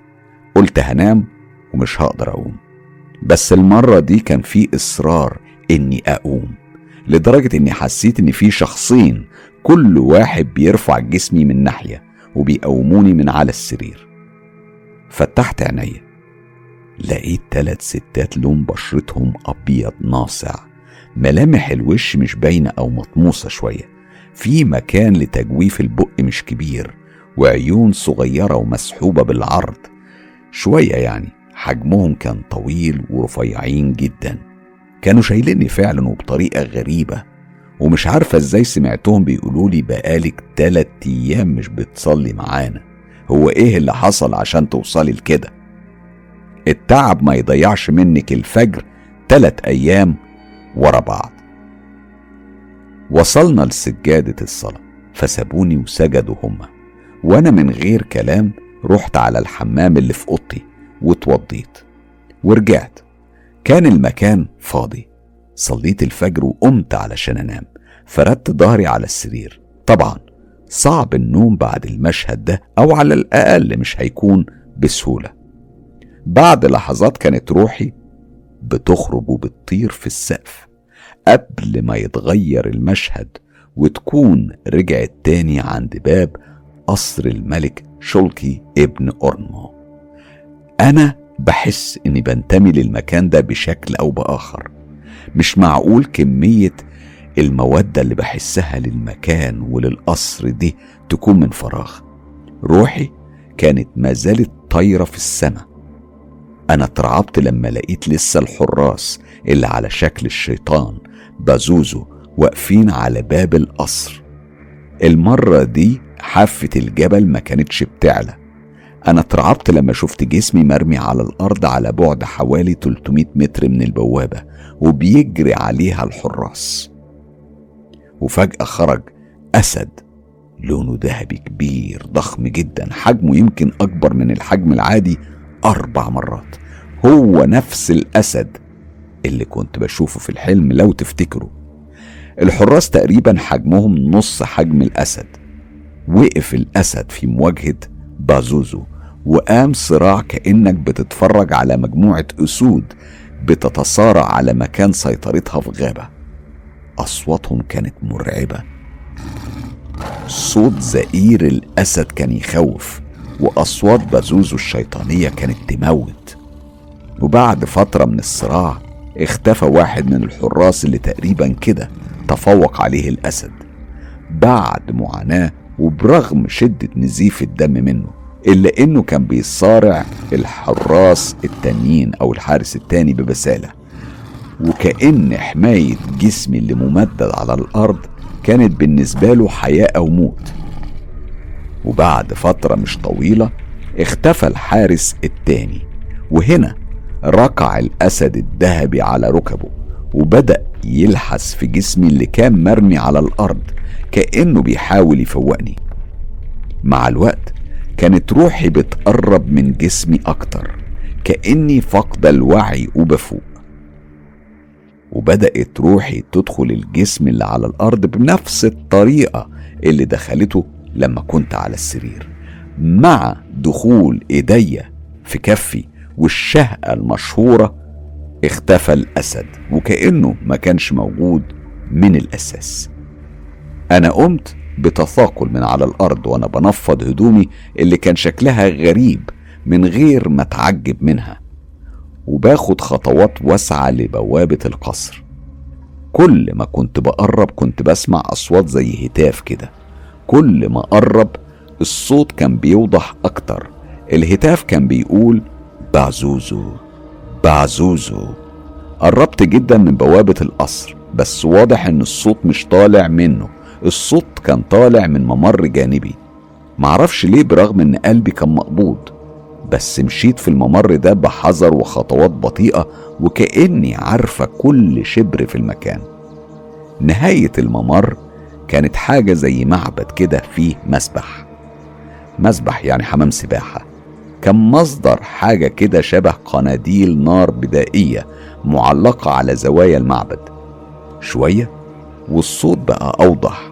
قلت هنام ومش هقدر أقوم. بس المرة دي كان في إصرار إني أقوم لدرجة إني حسيت إن في شخصين كل واحد بيرفع جسمي من ناحية وبيقوموني من على السرير. فتحت عينيا لقيت تلات ستات لون بشرتهم أبيض ناصع. ملامح الوش مش باينة أو مطموسة شوية. في مكان لتجويف البق مش كبير وعيون صغيرة ومسحوبة بالعرض. شوية يعني حجمهم كان طويل ورفيعين جدا. كانوا شايليني فعلا وبطريقة غريبة ومش عارفة إزاي سمعتهم بيقولولي بقالك تلات أيام مش بتصلي معانا. هو إيه اللي حصل عشان توصلي لكده؟ التعب ما يضيعش منك الفجر تلات أيام ورا بعض. وصلنا لسجادة الصلاة فسابوني وسجدوا هما. وأنا من غير كلام رحت على الحمام اللي في أوضتي واتوضيت. ورجعت. كان المكان فاضي. صليت الفجر وقمت علشان أنام. فردت ظهري على السرير. طبعا صعب النوم بعد المشهد ده أو على الأقل مش هيكون بسهولة. بعد لحظات كانت روحي بتخرج وبتطير في السقف قبل ما يتغير المشهد وتكون رجعت تاني عند باب قصر الملك شولكي ابن أورنو أنا بحس إني بنتمي للمكان ده بشكل أو بآخر. مش معقول كمية المودة اللي بحسها للمكان وللقصر دي تكون من فراغ. روحي كانت ما زالت طايرة في السماء. أنا اترعبت لما لقيت لسه الحراس اللي على شكل الشيطان بازوزو واقفين على باب القصر. المرة دي حافة الجبل ما كانتش بتعلى. أنا اترعبت لما شفت جسمي مرمي على الأرض على بعد حوالي 300 متر من البوابة وبيجري عليها الحراس. وفجأة خرج أسد لونه ذهبي كبير ضخم جدا حجمه يمكن أكبر من الحجم العادي أربع مرات. هو نفس الأسد اللي كنت بشوفه في الحلم لو تفتكروا الحراس تقريبا حجمهم نص حجم الأسد. وقف الأسد في مواجهة بازوزو وقام صراع كأنك بتتفرج على مجموعة أسود بتتصارع على مكان سيطرتها في غابة. أصواتهم كانت مرعبة. صوت زئير الأسد كان يخوف وأصوات بازوزو الشيطانية كانت تموت. وبعد فترة من الصراع اختفى واحد من الحراس اللي تقريبا كده تفوق عليه الأسد. بعد معاناة وبرغم شدة نزيف الدم منه إلا إنه كان بيصارع الحراس التانيين أو الحارس التاني ببسالة. وكأن حماية جسمي اللي ممدد على الأرض كانت بالنسبة له حياة أو موت. وبعد فترة مش طويلة اختفى الحارس التاني. وهنا ركع الأسد الذهبي على ركبه وبدأ يلحس في جسمي اللي كان مرمي على الأرض كأنه بيحاول يفوقني. مع الوقت كانت روحي بتقرب من جسمي أكتر كأني فاقدة الوعي وبفوق. وبدأت روحي تدخل الجسم اللي على الأرض بنفس الطريقة اللي دخلته لما كنت على السرير مع دخول إيديا في كفي والشهقة المشهورة اختفى الأسد وكأنه ما كانش موجود من الأساس. أنا قمت بتثاقل من على الأرض وأنا بنفض هدومي اللي كان شكلها غريب من غير ما أتعجب منها وباخد خطوات واسعة لبوابة القصر. كل ما كنت بقرب كنت بسمع أصوات زي هتاف كده. كل ما قرب الصوت كان بيوضح أكتر. الهتاف كان بيقول بعزوزو بعزوزو. قربت جدا من بوابة القصر بس واضح إن الصوت مش طالع منه. الصوت كان طالع من ممر جانبي. معرفش ليه برغم إن قلبي كان مقبوض بس مشيت في الممر ده بحذر وخطوات بطيئة وكأني عارفة كل شبر في المكان. نهاية الممر كانت حاجة زي معبد كده فيه مسبح. مسبح يعني حمام سباحة. كان مصدر حاجة كده شبه قناديل نار بدائية معلقة على زوايا المعبد. شوية والصوت بقى أوضح.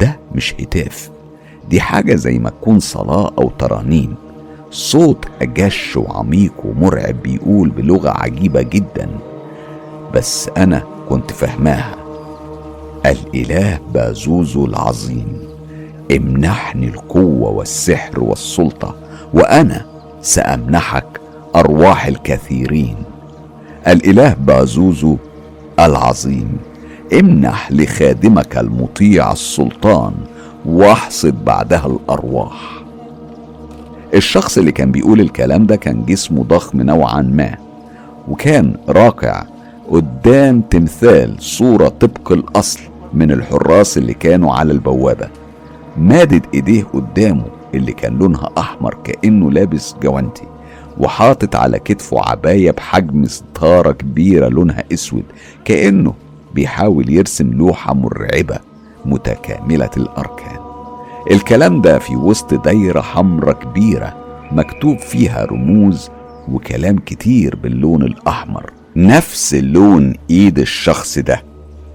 ده مش هتاف. دي حاجة زي ما تكون صلاة أو ترانيم. صوت أجش وعميق ومرعب بيقول بلغة عجيبة جدا. بس أنا كنت فهماها الإله بازوزو العظيم. امنحني القوة والسحر والسلطة. وأنا سأمنحك أرواح الكثيرين. الإله بازوزو العظيم امنح لخادمك المطيع السلطان واحصد بعدها الأرواح. الشخص اللي كان بيقول الكلام ده كان جسمه ضخم نوعا ما وكان راكع قدام تمثال صورة طبق الأصل من الحراس اللي كانوا على البوابة. مادد إيديه قدامه اللي كان لونها أحمر كأنه لابس جوانتي وحاطط على كتفه عباية بحجم ستارة كبيرة لونها أسود كأنه بيحاول يرسم لوحة مرعبة متكاملة الأركان. الكلام ده في وسط دايرة حمرة كبيرة مكتوب فيها رموز وكلام كتير باللون الأحمر. نفس لون إيد الشخص ده.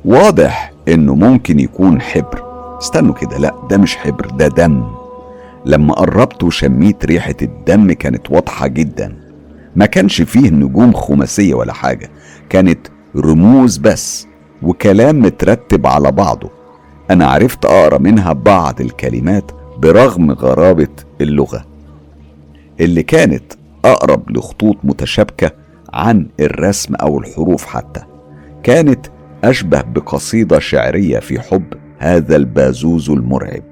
واضح إنه ممكن يكون حبر. استنوا كده لا ده مش حبر ده دم. لما قربت وشميت ريحة الدم كانت واضحة جدا. ما كانش فيه نجوم خماسية ولا حاجة. كانت رموز بس وكلام مترتب على بعضه. أنا عرفت أقرأ منها بعض الكلمات برغم غرابة اللغة. اللي كانت أقرب لخطوط متشابكة عن الرسم أو الحروف حتى. كانت أشبه بقصيدة شعرية في حب هذا البازوز المرعب.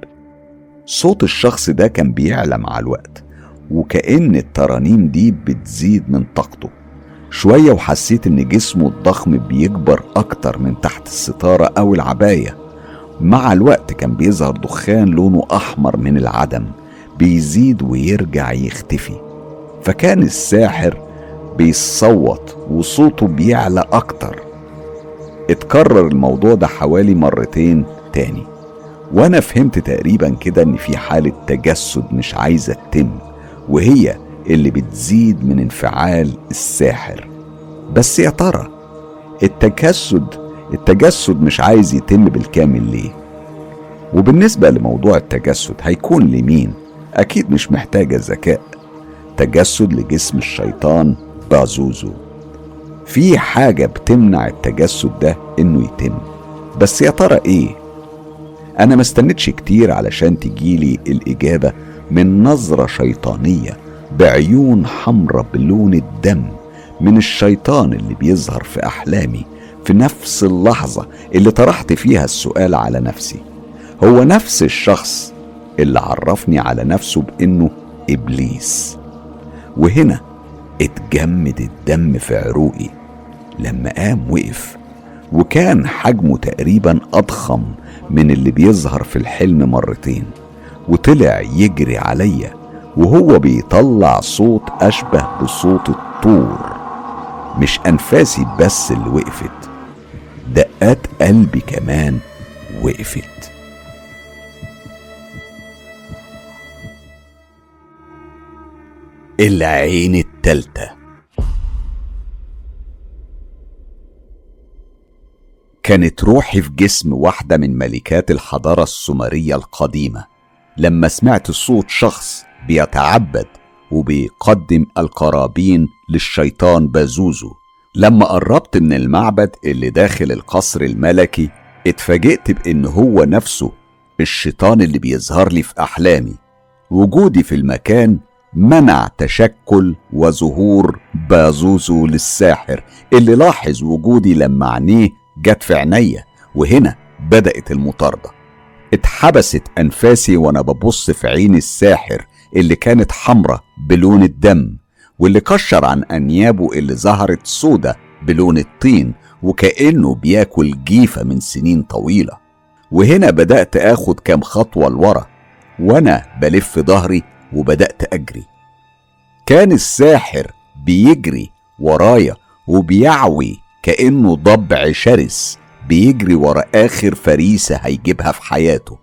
صوت الشخص ده كان بيعلى مع الوقت وكأن الترانيم دي بتزيد من طاقته. شوية وحسيت إن جسمه الضخم بيكبر أكتر من تحت الستارة أو العباية. مع الوقت كان بيظهر دخان لونه أحمر من العدم بيزيد ويرجع يختفي. فكان الساحر بيصوت وصوته بيعلى أكتر. اتكرر الموضوع ده حوالي مرتين التاني وأنا فهمت تقريبا كده إن في حالة تجسد مش عايزة تتم وهي اللي بتزيد من انفعال الساحر. بس يا ترى التجسد التجسد مش عايز يتم بالكامل ليه؟ وبالنسبة لموضوع التجسد هيكون لمين؟ أكيد مش محتاجة ذكاء. تجسد لجسم الشيطان بازوزو في حاجة بتمنع التجسد ده إنه يتم. بس يا ترى إيه؟ أنا ما استنتش كتير علشان تجيلي الإجابة من نظرة شيطانية بعيون حمرة بلون الدم من الشيطان اللي بيظهر في أحلامي في نفس اللحظة اللي طرحت فيها السؤال على نفسي. هو نفس الشخص اللي عرفني على نفسه بإنه إبليس. وهنا اتجمد الدم في عروقي لما قام وقف وكان حجمه تقريبا أضخم من اللي بيظهر في الحلم مرتين وطلع يجري عليا وهو بيطلع صوت أشبه بصوت الطور. مش أنفاسي بس اللي وقفت دقات قلبي كمان وقفت. العين التالتة كانت روحي في جسم واحدة من ملكات الحضارة السومرية القديمة. لما سمعت صوت شخص بيتعبد وبيقدم القرابين للشيطان بازوزو لما قربت من المعبد اللي داخل القصر الملكي اتفاجئت بإن هو نفسه الشيطان اللي بيظهر لي في أحلامي. وجودي في المكان منع تشكل وظهور بازوزو للساحر اللي لاحظ وجودي لما عينيه جت في عينيا وهنا بدأت المطاردة. اتحبست أنفاسي وأنا ببص في عين الساحر اللي كانت حمرة بلون الدم واللي كشر عن أنيابه اللي ظهرت سودة بلون الطين وكأنه بياكل جيفة من سنين طويلة. وهنا بدأت آخد كام خطوة لورا وأنا بلف ظهري وبدأت أجري. كان الساحر بيجري ورايا وبيعوي كأنه ضبع شرس بيجري ورا آخر فريسة هيجيبها في حياته.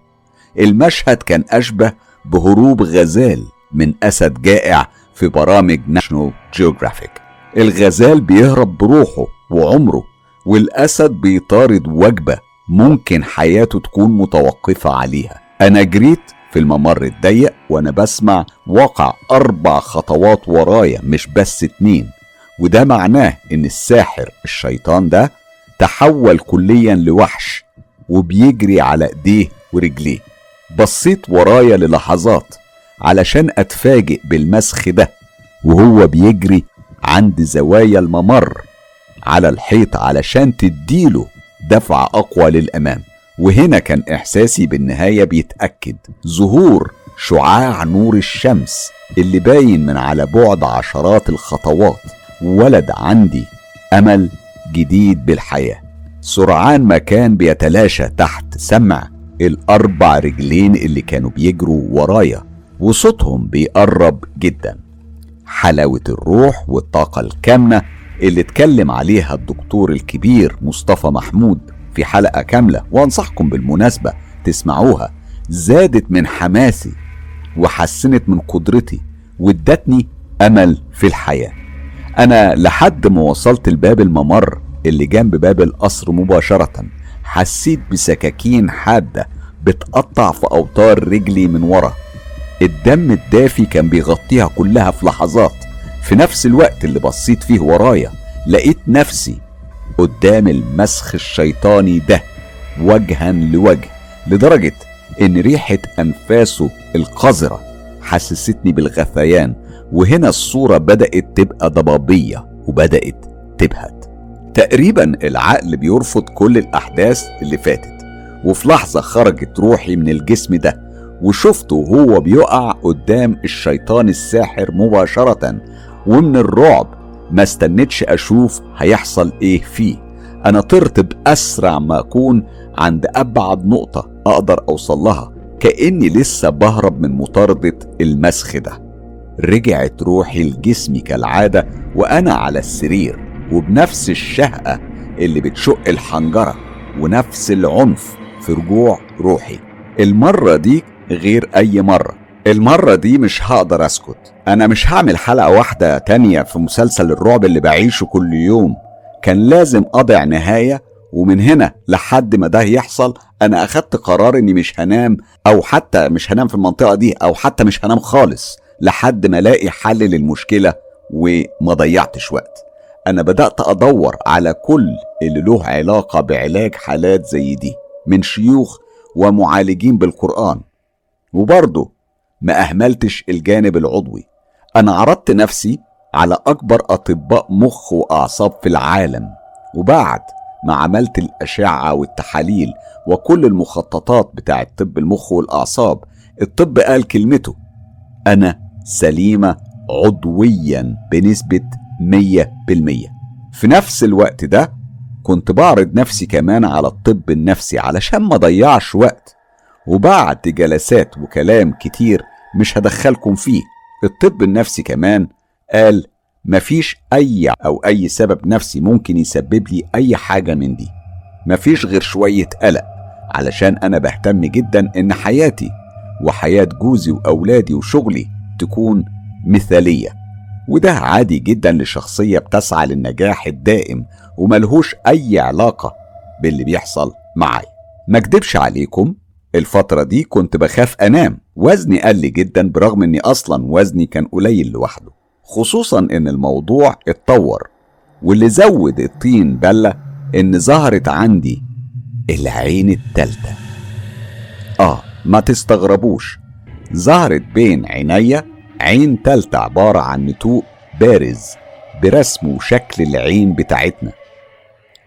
المشهد كان أشبه بهروب غزال من أسد جائع في برامج National Geographic الغزال بيهرب بروحه وعمره والأسد بيطارد وجبة ممكن حياته تكون متوقفة عليها. أنا جريت في الممر الضيق وأنا بسمع وقع أربع خطوات ورايا مش بس اتنين. وده معناه إن الساحر الشيطان ده تحول كليا لوحش وبيجري على إيديه ورجليه. بصيت ورايا للحظات علشان أتفاجئ بالمسخ ده وهو بيجري عند زوايا الممر على الحيط علشان تديله دفعة أقوى للأمام. وهنا كان إحساسي بالنهاية بيتأكد. ظهور شعاع نور الشمس اللي باين من على بعد عشرات الخطوات. ولد عندي أمل جديد بالحياة. سرعان ما كان بيتلاشى تحت سمع الأربع رجلين اللي كانوا بيجروا ورايا وصوتهم بيقرب جدا. حلاوة الروح والطاقة الكامنة اللي اتكلم عليها الدكتور الكبير مصطفى محمود في حلقة كاملة وأنصحكم بالمناسبة تسمعوها. زادت من حماسي وحسنت من قدرتي وادتني أمل في الحياة. أنا لحد ما وصلت لباب الممر اللي جنب باب القصر مباشرة حسيت بسكاكين حادة بتقطع في أوتار رجلي من ورا. الدم الدافي كان بيغطيها كلها في لحظات. في نفس الوقت اللي بصيت فيه ورايا لقيت نفسي قدام المسخ الشيطاني ده وجها لوجه لدرجة إن ريحة أنفاسه القذرة حسستني بالغثيان. وهنا الصورة بدأت تبقى ضبابية وبدأت تبهت. تقريبا العقل بيرفض كل الأحداث اللي فاتت وفي لحظة خرجت روحي من الجسم ده وشفته وهو بيقع قدام الشيطان الساحر مباشرة ومن الرعب ما استنتش أشوف هيحصل إيه فيه. أنا طرت بأسرع ما أكون عند أبعد نقطة أقدر أوصل لها كأني لسه بهرب من مطاردة المسخ ده. رجعت روحي لجسمي كالعادة وأنا على السرير وبنفس الشهقة اللي بتشق الحنجرة ونفس العنف في رجوع روحي. المرة دي غير أي مرة. المرة دي مش هقدر أسكت. أنا مش هعمل حلقة واحدة تانية في مسلسل الرعب اللي بعيشه كل يوم. كان لازم أضع نهاية ومن هنا لحد ما ده يحصل أنا أخدت قرار إني مش هنام أو حتى مش هنام في المنطقة دي أو حتى مش هنام خالص. لحد ما ألاقي حل للمشكلة وما ضيعتش وقت. أنا بدأت أدور على كل اللي له علاقة بعلاج حالات زي دي من شيوخ ومعالجين بالقرآن. وبرضه ما أهملتش الجانب العضوي. أنا عرضت نفسي على أكبر أطباء مخ وأعصاب في العالم. وبعد ما عملت الأشعة والتحاليل وكل المخططات بتاعة طب المخ والأعصاب الطب قال كلمته أنا سليمة عضويا بنسبة 100% في نفس الوقت ده كنت بعرض نفسي كمان على الطب النفسي علشان ما ضيعش وقت وبعد جلسات وكلام كتير مش هدخلكم فيه. الطب النفسي كمان قال مفيش أي أو أي سبب نفسي ممكن يسبب لي أي حاجة من دي. مفيش غير شوية قلق علشان أنا بهتم جدا إن حياتي وحياة جوزي وأولادي وشغلي تكون مثالية وده عادي جدا لشخصية بتسعى للنجاح الدائم وملهوش أي علاقة باللي بيحصل معايا. ما اكدبش عليكم الفترة دي كنت بخاف أنام. وزني قل جدا برغم أني أصلا وزني كان قليل لوحده خصوصا أن الموضوع اتطور. واللي زود الطين بلة أن ظهرت عندي العين التالتة. آه ما تستغربوش. ظهرت بين عينيا عين تالتة عبارة عن نتوء بارز برسم وشكل العين بتاعتنا.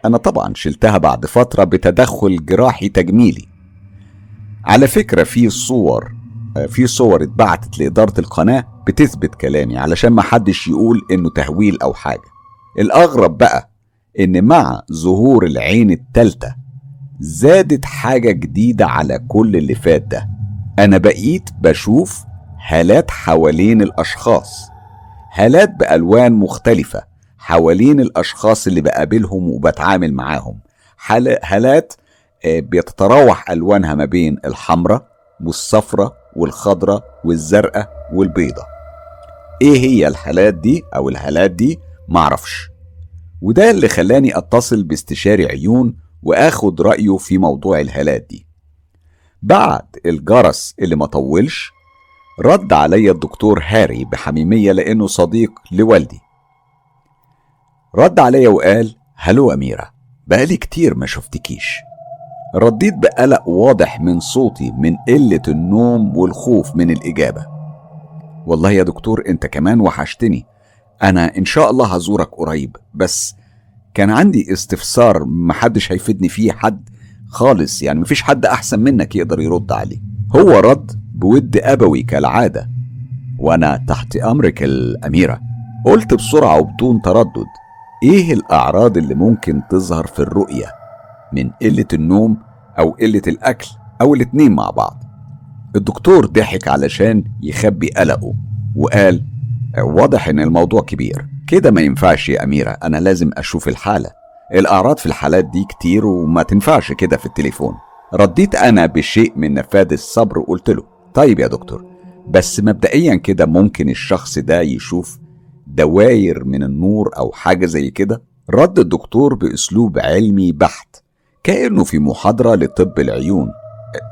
أنا طبعا شلتها بعد فترة بتدخل جراحي تجميلي. على فكرة في صور في صور اتبعتت لإدارة القناة بتثبت كلامي علشان ما حدش يقول إنه تهويل أو حاجة. الأغرب بقى إن مع ظهور العين التالتة زادت حاجة جديدة على كل اللي فات ده. أنا بقيت بشوف هالات حوالين الأشخاص هالات بألوان مختلفة حوالين الأشخاص اللي بقابلهم وبتعامل معاهم هالات آه، بيتتراوح ألوانها ما بين الحمراء والصفراء والخضراء والزرقاء والبيضة إيه هي الحالات دي أو الهالات دي؟ معرفش. وده اللي خلاني أتصل باستشاري عيون وآخد رأيه في موضوع الهالات دي. بعد الجرس اللي ما طولش رد عليا الدكتور هاري بحميمية لأنه صديق لوالدي. رد عليا وقال هلو أميرة بقالي كتير ما شفتكيش. رديت بقلق واضح من صوتي من قلة النوم والخوف من الإجابة. والله يا دكتور أنت كمان وحشتني. أنا إن شاء الله هزورك قريب بس كان عندي استفسار محدش هيفيدني فيه حد خالص يعني مفيش حد أحسن منك يقدر يرد عليه. هو رد بود أبوي كالعادة وأنا تحت أمرك الأميرة. قلت بسرعة وبدون تردد إيه الأعراض اللي ممكن تظهر في الرؤية؟ من قلة النوم أو قلة الأكل أو الاتنين مع بعض. الدكتور ضحك علشان يخبي قلقه وقال واضح إن الموضوع كبير. كده ما ينفعش يا أميرة أنا لازم أشوف الحالة. الأعراض في الحالات دي كتير وما تنفعش كده في التليفون. رديت أنا بشيء من نفاذ الصبر وقلت له طيب يا دكتور بس مبدئيا كده ممكن الشخص ده يشوف دواير من النور أو حاجة زي كده؟ رد الدكتور بأسلوب علمي بحت كأنه في محاضرة لطب العيون.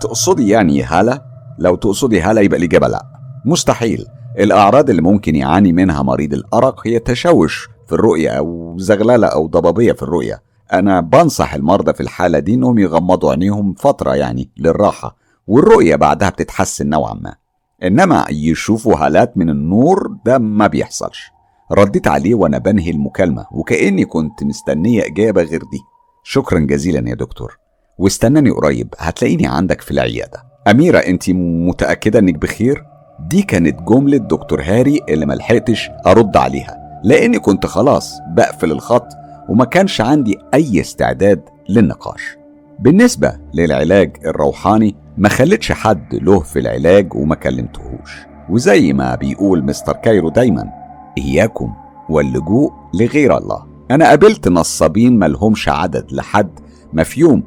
تقصدي يعني هلا؟ لو تقصدي هلا يبقى الإجابة لأ. مستحيل. الأعراض اللي ممكن يعاني منها مريض الأرق هي تشوش في الرؤية أو زغللة أو ضبابية في الرؤية. أنا بنصح المرضى في الحالة دي إنهم يغمضوا عينيهم فترة يعني للراحة والرؤية بعدها بتتحسن نوعا ما. إنما يشوفوا هالات من النور ده ما بيحصلش. رديت عليه وأنا بنهي المكالمة وكأني كنت مستنية إجابة غير دي. شكرا جزيلا يا دكتور. واستناني قريب هتلاقيني عندك في العيادة. أميرة أنت متأكدة إنك بخير؟ دي كانت جملة دكتور هاري اللي ملحقتش أرد عليها. لأني كنت خلاص بقفل الخط وما كانش عندي أي استعداد للنقاش. بالنسبة للعلاج الروحاني ما خلتش حد له في العلاج وما كلمتهوش. وزي ما بيقول مستر كايرو دايما إياكم واللجوء لغير الله. أنا قابلت نصابين ملهمش عدد لحد ما في يوم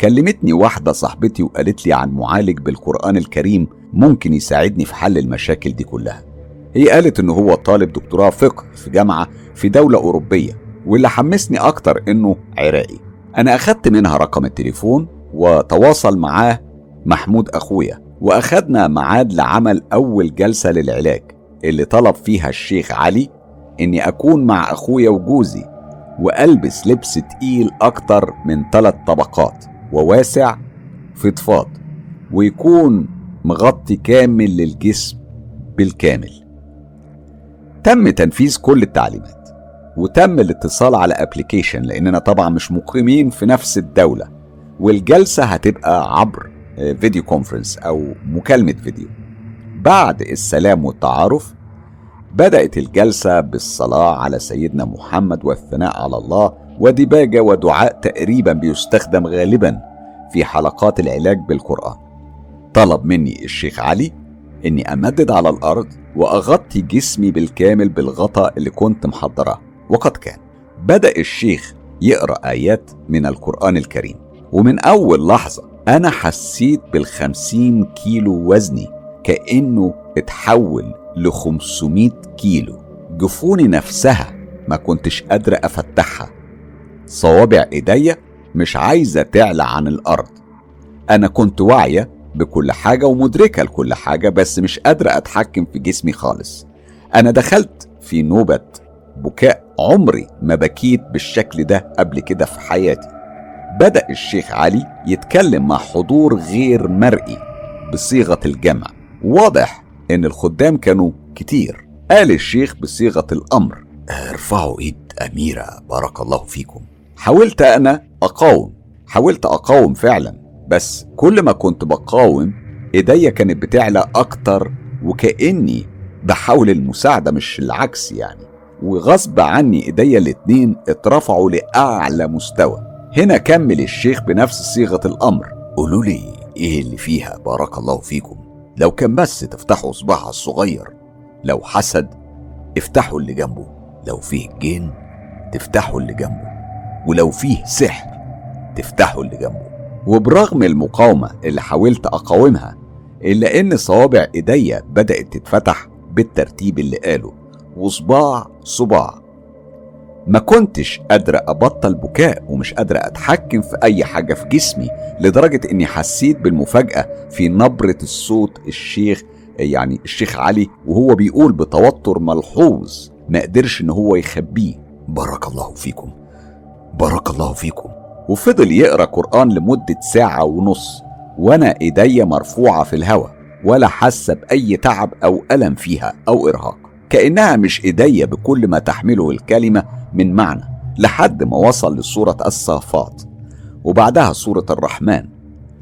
كلمتني واحدة صاحبتي وقالت لي عن معالج بالقرآن الكريم ممكن يساعدني في حل المشاكل دي كلها. هي قالت إنه هو طالب دكتوراه فقه في جامعة في دولة أوروبية واللي حمسني أكتر إنه عراقي. أنا أخدت منها رقم التليفون وتواصل معاه محمود أخويا وأخدنا ميعاد لعمل أول جلسة للعلاج اللي طلب فيها الشيخ علي إني أكون مع أخويا وجوزي وألبس لبس تقيل أكتر من ثلاث طبقات وواسع فضفاض ويكون مغطي كامل للجسم بالكامل. تم تنفيذ كل التعليمات وتم الاتصال على ابلكيشن لأننا طبعا مش مقيمين في نفس الدولة والجلسة هتبقى عبر فيديو كونفرنس أو مكالمة فيديو بعد السلام والتعارف بدأت الجلسة بالصلاة على سيدنا محمد والثناء على الله ودباجه ودعاء تقريبا بيستخدم غالبا في حلقات العلاج بالقرآن. طلب مني الشيخ علي إني أمدد على الأرض وأغطي جسمي بالكامل بالغطاء اللي كنت محضراه. وقد كان بدأ الشيخ يقرأ آيات من القرآن الكريم ومن أول لحظة أنا حسيت بالخمسين كيلو وزني كأنه اتحول ل 500 كيلو. جفوني نفسها ما كنتش قادرة أفتحها. صوابع إيديا مش عايزة تعلى عن الأرض. أنا كنت واعية بكل حاجة ومدركة لكل حاجة بس مش قادرة أتحكم في جسمي خالص. أنا دخلت في نوبة بكاء عمري ما بكيت بالشكل ده قبل كده في حياتي. بدأ الشيخ علي يتكلم مع حضور غير مرئي بصيغة الجمع. واضح إن الخدام كانوا كتير. قال الشيخ بصيغة الأمر. ارفعوا إيد أميرة بارك الله فيكم. حاولت أنا أقاوم. حاولت أقاوم فعلا. بس كل ما كنت بقاوم إيديا كانت بتعلى أكتر وكأني بحاول المساعدة مش العكس يعني. وغصب عني إيديا الاتنين اترفعوا لأعلى مستوى. هنا كمل الشيخ بنفس صيغة الأمر. قولوا لي إيه اللي فيها؟ بارك الله فيكم. لو كان بس تفتحوا صباعها الصغير لو حسد افتحوا اللي جنبه. لو فيه جن تفتحوا اللي جنبه. ولو فيه سحر تفتحوا اللي جنبه. وبرغم المقاومة اللي حاولت أقاومها إلا إن صوابع إيديا بدأت تتفتح بالترتيب اللي قاله. وصباع صباع. ما كنتش قادرة أبطل بكاء ومش قادرة أتحكم في أي حاجة في جسمي لدرجة إني حسيت بالمفاجأة في نبرة الصوت الشيخ يعني الشيخ علي وهو بيقول بتوتر ملحوظ ما قدرش إن هو يخبيه. بارك الله فيكم. بارك الله فيكم. وفضل يقرأ قرآن لمدة ساعة ونص وأنا إيديا مرفوعة في الهوا ولا حاسة بأي تعب أو ألم فيها أو إرهاق. كأنها مش إيديا بكل ما تحمله الكلمة من معنى لحد ما وصل لسورة الصافات. وبعدها سورة الرحمن.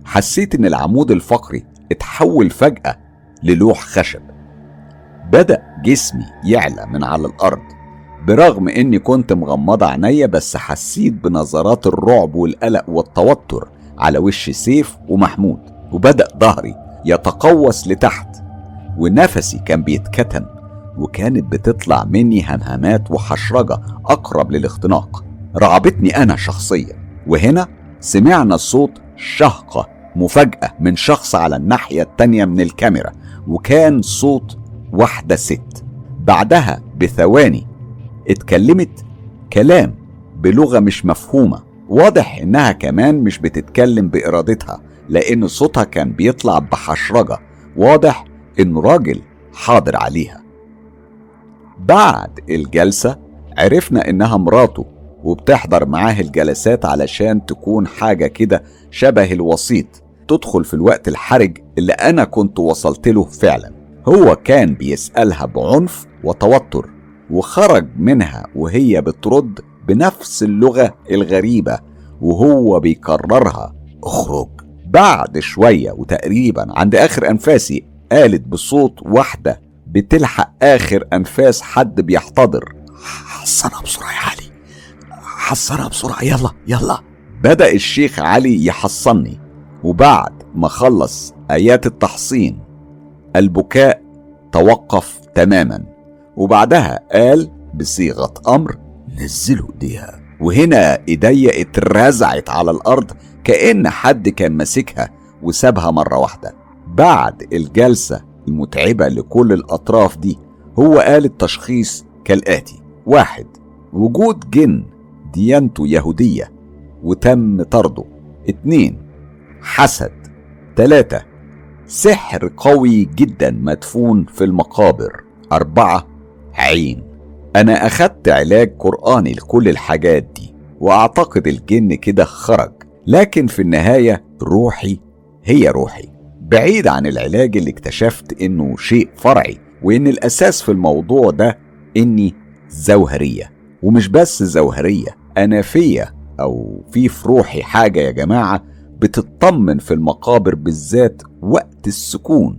حسيت إن العمود الفقري اتحول فجأة للوح خشب. بدأ جسمي يعلى من على الأرض. برغم إني كنت مغمضة عينيا بس حسيت بنظرات الرعب والقلق والتوتر على وش سيف ومحمود وبدأ ظهري يتقوس لتحت ونفسي كان بيتكتم وكانت بتطلع مني همهمات وحشرجة أقرب للاختناق. رعبتني أنا شخصيا. وهنا سمعنا صوت شهقة مفاجأة من شخص على الناحية التانية من الكاميرا وكان صوت واحدة ست. بعدها بثواني اتكلمت كلام بلغة مش مفهومة. واضح إنها كمان مش بتتكلم بإرادتها لأن صوتها كان بيطلع بحشرجة. واضح انه راجل حاضر عليها. بعد الجلسة عرفنا إنها مراته وبتحضر معاه الجلسات علشان تكون حاجة كده شبه الوسيط. تدخل في الوقت الحرج اللي أنا كنت وصلت له فعلا. هو كان بيسألها بعنف وتوتر. وخرج منها وهي بترد بنفس اللغة الغريبة وهو بيكررها. اخرج. بعد شوية وتقريبا عند آخر أنفاسي قالت بصوت واحدة بتلحق آخر أنفاس حد بيحتضر. حصنها بسرعة يا علي. حصنها بسرعة. يلا يلا. بدأ الشيخ علي يحصني وبعد ما خلص آيات التحصين البكاء توقف تماما. وبعدها قال بصيغة أمر نزلوا إيديها. وهنا إيديا اترزعت على الأرض كأن حد كان ماسكها وسابها مرة واحدة. بعد الجلسة المتعبة لكل الأطراف دي هو قال التشخيص كالآتي. واحد وجود جن ديانته يهودية وتم طرده. اتنين حسد. تلاتة سحر قوي جدا مدفون في المقابر. أربعة عين. أنا أخدت علاج قرآني لكل الحاجات دي وأعتقد الجن كده خرج. لكن في النهاية روحي هي روحي. بعيد عن العلاج اللي اكتشفت إنه شيء فرعي وإن الأساس في الموضوع ده إني زوهرية. ومش بس زوهرية أنا فيا أو في في روحي حاجة يا جماعة بتطمن في المقابر بالذات وقت السكون.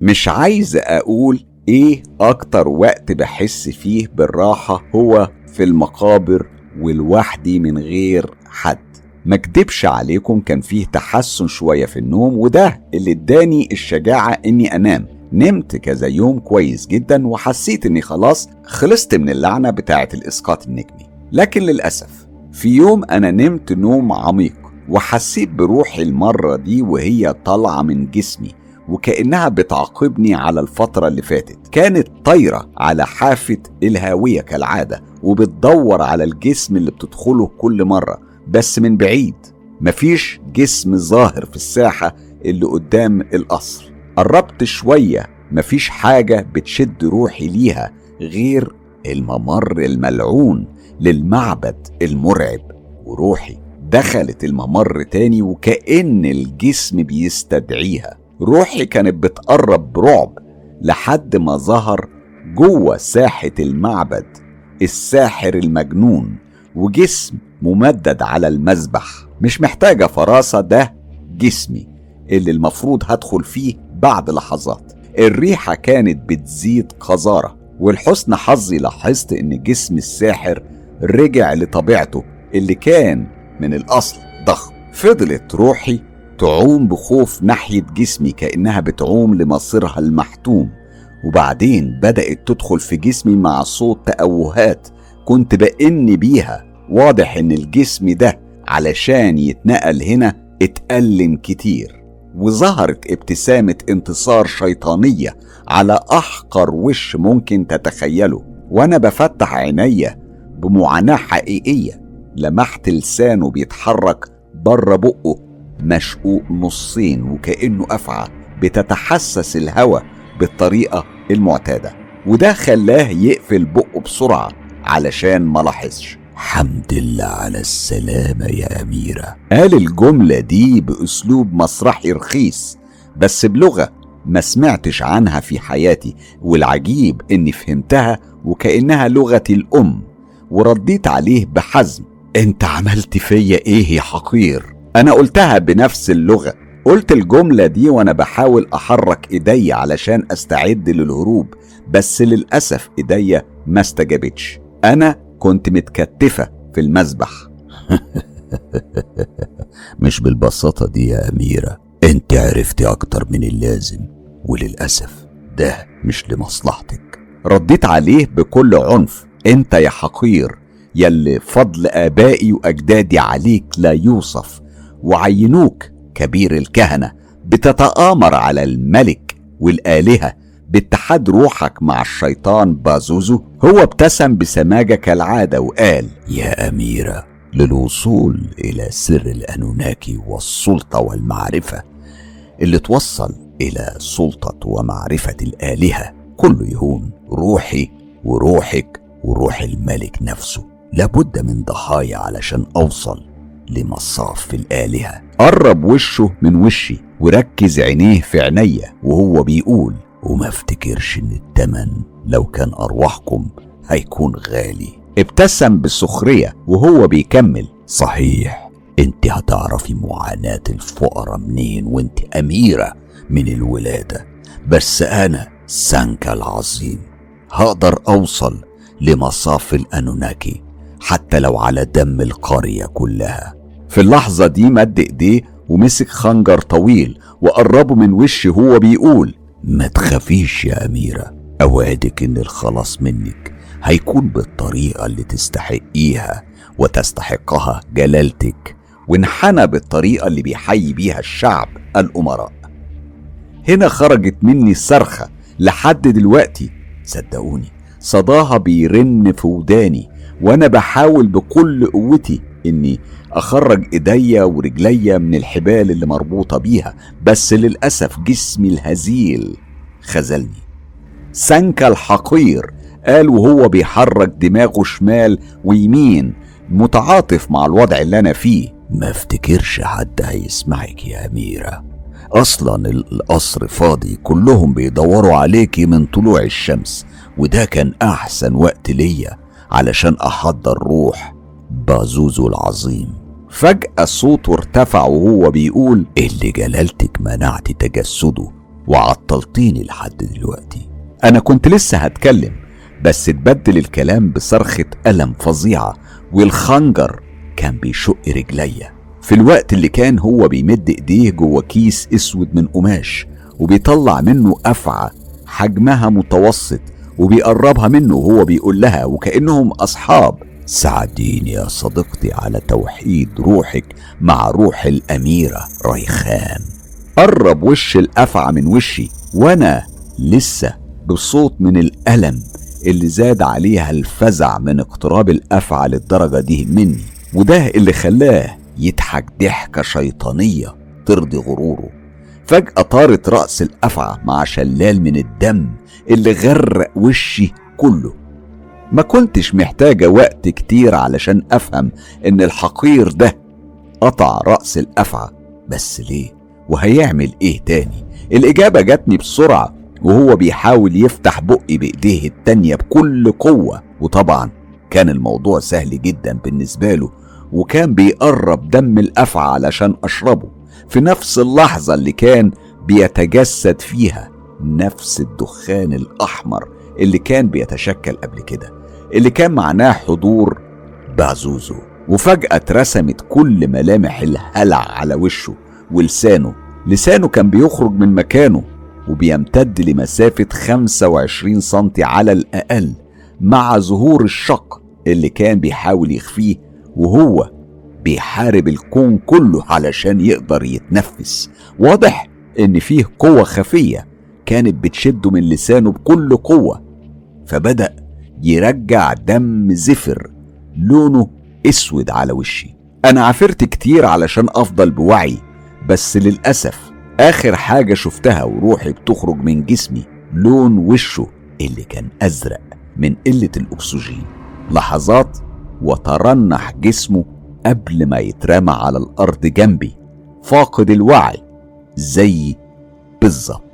مش عايز أقول إيه أكتر وقت بحس فيه بالراحة هو في المقابر ولوحدي من غير حد؟ ما اكدبش عليكم كان فيه تحسن شوية في النوم وده اللي اداني الشجاعة إني أنام. نمت كذا يوم كويس جدا وحسيت إني خلاص خلصت من اللعنة بتاعة الإسقاط النجمي. لكن للأسف في يوم أنا نمت نوم عميق وحسيت بروحي المرة دي وهي طالعة من جسمي. وكأنها بتعاقبني على الفترة اللي فاتت. كانت طايرة على حافة الهاوية كالعادة وبتدور على الجسم اللي بتدخله كل مرة بس من بعيد. مفيش جسم ظاهر في الساحة اللي قدام القصر. قربت شوية مفيش حاجة بتشد روحي ليها غير الممر الملعون للمعبد المرعب وروحي دخلت الممر تاني وكأن الجسم بيستدعيها. روحي كانت بتقرب برعب لحد ما ظهر جوه ساحة المعبد الساحر المجنون وجسم ممدد على المذبح. مش محتاجة فراسة ده جسمي اللي المفروض هدخل فيه بعد لحظات. الريحة كانت بتزيد قذارة والحسن حظي لاحظت إن جسم الساحر رجع لطبيعته اللي كان من الأصل ضخم. فضلت روحي تعوم بخوف ناحية جسمي كأنها بتعوم لمصيرها المحتوم. وبعدين بدأت تدخل في جسمي مع صوت تأوهات كنت بإن بيها. واضح إن الجسم ده علشان يتنقل هنا اتألم كتير. وظهرت ابتسامة انتصار شيطانية على أحقر وش ممكن تتخيله. وأنا بفتح عينيا بمعاناة حقيقية. لمحت لسانه بيتحرك بره بقه. مشقوق نصين وكأنه أفعى بتتحسس الهواء بالطريقة المعتادة وده خلاه يقفل بقه بسرعة علشان ما لاحظش.
حمد لله على السلامة يا أميرة.
قال الجملة دي بأسلوب مسرحي رخيص بس بلغة ما سمعتش عنها في حياتي والعجيب إني فهمتها وكأنها لغتي الأم ورديت عليه بحزم. أنت عملت فيا إيه يا حقير؟ أنا قلتها بنفس اللغة. قلت الجملة دي وأنا بحاول أحرك إيدي علشان أستعد للهروب بس للأسف إيديا ما استجابتش. أنا كنت متكتفة في المسبح.
مش بالبساطة دي يا أميرة. أنت عرفتي أكتر من اللازم وللأسف ده مش لمصلحتك.
رديت عليه بكل عنف. أنت يا حقير يلي فضل آبائي وأجدادي عليك لا يوصف. وعينوك كبير الكهنة بتتآمر على الملك والآلهة باتحاد روحك مع الشيطان بازوزو. هو ابتسم بسماجة كالعادة وقال
يا أميرة للوصول إلى سر الأنوناكي والسلطة والمعرفة اللي توصل إلى سلطة ومعرفة الآلهة. كله يهون روحي وروحك وروح الملك نفسه. لابد من ضحايا علشان أوصل لمصاف الآلهة.
قرب وشه من وشي وركز عينيه في عينيا وهو بيقول
وما افتكرش إن التمن لو كان أرواحكم هيكون غالي.
ابتسم بسخرية وهو بيكمل.
صحيح أنت هتعرفي معاناة الفقراء منين وأنت أميرة من الولادة. بس أنا سانكا العظيم هقدر أوصل لمصاف الأنوناكي حتى لو على دم القرية كلها.
في اللحظة دي مد إيديه ومسك خنجر طويل وقربه من وشي وهو بيقول
ما تخافيش يا أميرة أوعدك إن الخلاص منك هيكون بالطريقة اللي تستحقيها وتستحقها جلالتك
وانحنى بالطريقة اللي بيحيي بيها الشعب الأمراء. هنا خرجت مني صرخة لحد دلوقتي. صدقوني صداها بيرن في وداني وأنا بحاول بكل قوتي إني أخرج إيديا ورجليا من الحبال اللي مربوطة بيها بس للأسف جسمي الهزيل خذلني. سانكا الحقير قال وهو بيحرك دماغه شمال ويمين متعاطف مع الوضع اللي أنا فيه.
ما افتكرش حد هيسمعك يا أميرة. أصلا القصر فاضي كلهم بيدوروا عليكي من طلوع الشمس وده كان أحسن وقت ليا علشان أحضر روح. بازوزو العظيم.
فجأة صوته ارتفع وهو بيقول
اللي جلالتك منعت تجسده وعطلتيني لحد دلوقتي؟
أنا كنت لسه هتكلم بس اتبدل الكلام بصرخة ألم فظيعة والخنجر كان بيشق رجليا. في الوقت اللي كان هو بيمد إيديه جوه كيس أسود من قماش وبيطلع منه أفعى حجمها متوسط وبيقربها منه وهو بيقول لها وكأنهم أصحاب
ساعديني يا صديقتي على توحيد روحك مع روح الأميرة ريخان.
قرب وش الأفعى من وشي وأنا لسه بصوت من الألم اللي زاد عليها الفزع من اقتراب الأفعى للدرجة دي مني وده اللي خلاه يضحك ضحكة شيطانية ترضي غروره. فجأة طارت رأس الأفعى مع شلال من الدم اللي غرق وشي كله. ما كنتش محتاجة وقت كتير علشان أفهم إن الحقير ده قطع رأس الأفعى بس ليه؟ وهيعمل إيه تاني؟ الإجابة جاتني بسرعة وهو بيحاول يفتح بقي بإيديه التانية بكل قوة وطبعا كان الموضوع سهل جدا بالنسبة له وكان بيقرب دم الأفعى علشان أشربه في نفس اللحظة اللي كان بيتجسد فيها نفس الدخان الأحمر اللي كان بيتشكل قبل كده اللي كان معناه حضور بعزوزو وفجأة اترسمت كل ملامح الهلع على وشه ولسانه. لسانه كان بيخرج من مكانه وبيمتد لمسافة 25 سنتي على الأقل مع ظهور الشق اللي كان بيحاول يخفيه وهو بيحارب الكون كله علشان يقدر يتنفس. واضح إن فيه قوة خفية كانت بتشده من لسانه بكل قوة. فبدأ يرجع دم زفر لونه أسود على وشي. أنا عافرت كتير علشان أفضل بوعي بس للأسف آخر حاجة شفتها وروحي بتخرج من جسمي لون وشه اللي كان أزرق من قلة الأكسجين. لحظات وترنح جسمه قبل ما يترمى على الأرض جنبي. فاقد الوعي زي بالظبط.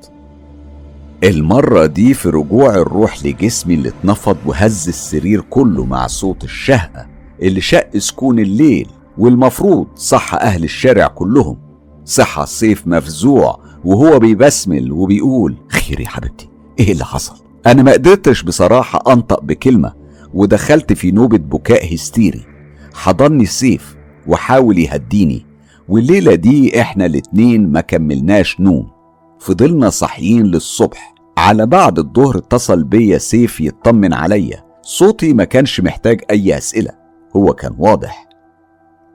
المرة دي في رجوع الروح لجسمي اللي اتنفض وهز السرير كله مع صوت الشهقة اللي شق سكون الليل والمفروض صح أهل الشارع كلهم. صحى السيف مفزوع وهو بيبسمل وبيقول خير يا حبيبتي إيه اللي حصل؟ أنا ما قدرتش بصراحة أنطق بكلمة ودخلت في نوبة بكاء هستيري. حضني السيف وحاول يهديني والليلة دي إحنا الاتنين ما كملناش نوم. فضلنا صاحيين للصبح. على بعد الظهر اتصل بيا سيف يطمن عليا. صوتي ما كانش محتاج أي أسئلة. هو كان واضح.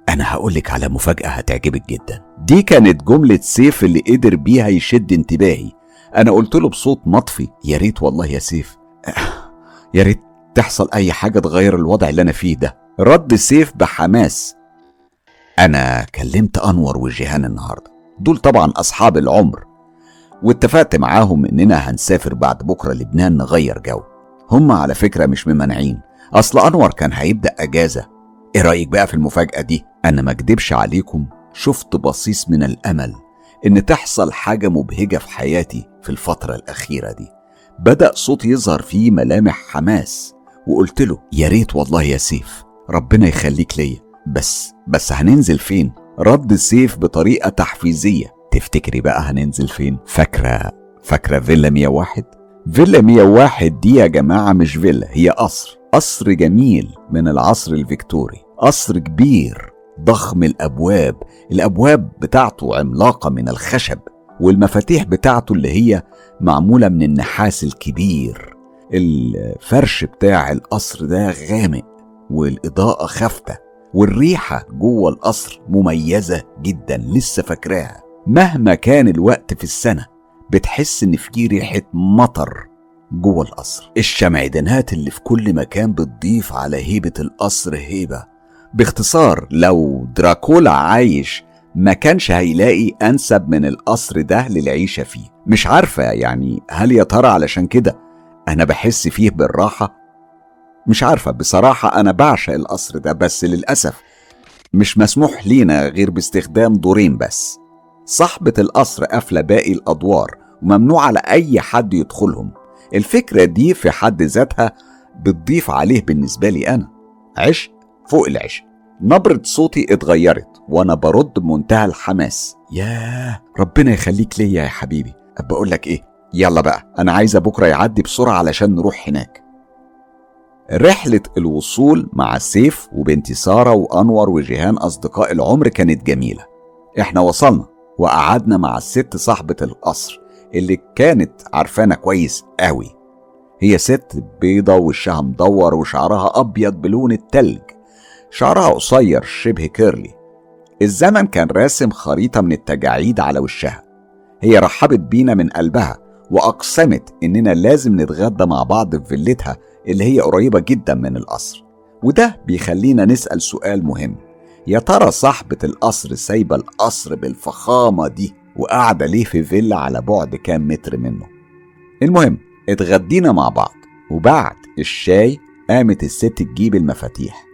أنا هقولك على مفاجأة هتعجبك جدا. دي كانت جملة سيف اللي قدر بيها يشد انتباهي. أنا قلت له بصوت مطفي يا ريت والله يا سيف. يا ريت تحصل أي حاجة تغير الوضع اللي أنا فيه ده. رد سيف بحماس. أنا كلمت أنور وجيهان النهاردة. دول طبعا أصحاب العمر. واتفقت معاهم إننا هنسافر بعد بكرة لبنان نغير جو. هم على فكرة مش ممانعين أصل أنور كان هيبدأ أجازة. إيه رأيك بقى في المفاجأة دي؟ أنا ما أكدبش عليكم شفت بصيص من الأمل إن تحصل حاجة مبهجة في حياتي في الفترة الأخيرة دي. بدأ صوت يظهر فيه ملامح حماس وقلت له يا ريت والله يا سيف ربنا يخليك ليا. بس بس هننزل فين؟ رد سيف بطريقة تحفيزية. تفتكري بقى هننزل فين؟ فاكرة فاكرة فيلا 101؟ فيلا 101 دي يا جماعة مش فيلا هي قصر. قصر جميل من العصر الفيكتوري. قصر كبير ضخم الأبواب. الأبواب بتاعته عملاقة من الخشب والمفاتيح بتاعته اللي هي معمولة من النحاس الكبير. الفرش بتاع القصر ده غامق والإضاءة خافتة
والريحة جوه القصر مميزة جدا لسه فاكراها. مهما كان الوقت في السنة بتحس إن في ريحة مطر جوه القصر. الشمعدانات اللي في كل مكان بتضيف على هيبة القصر هيبة. باختصار لو دراكولا عايش ما كانش هيلاقي أنسب من القصر ده للعيشة فيه. مش عارفة يعني هل يا ترى علشان كده أنا بحس فيه بالراحة؟ مش عارفة بصراحة أنا بعشق القصر ده بس للأسف مش مسموح لينا غير باستخدام دورين بس. صاحبة القصر قافلة باقي الأدوار وممنوع على أي حد يدخلهم. الفكرة دي في حد ذاتها بتضيف عليه بالنسبة لي أنا. عشق فوق العشق. نبرة صوتي اتغيرت وأنا برد بمنتهى الحماس. ياه ربنا يخليك ليا يا حبيبي. بقول لك إيه؟ يلا بقى أنا عايزة بكرة يعدي بسرعة علشان نروح هناك. رحلة الوصول مع سيف وبنتي سارة وأنور وجيهان أصدقاء العمر كانت جميلة. إحنا وصلنا. وقعدنا مع الست صاحبة القصر اللي كانت عارفانا كويس قوي. هي ست بيضة وشها مدور وشعرها أبيض بلون التلج. شعرها قصير شبه curly. الزمن كان راسم خريطة من التجاعيد على وشها. هي رحبت بينا من قلبها وأقسمت إننا لازم نتغدى مع بعض في فيلتها اللي هي قريبة جدا من القصر. وده بيخلينا نسأل سؤال مهم. يا ترى صاحبة القصر سايبة القصر بالفخامة دي وقاعدة ليه في فيلا على بعد كام متر منه؟ المهم اتغدينا مع بعض وبعد الشاي قامت الست تجيب المفاتيح.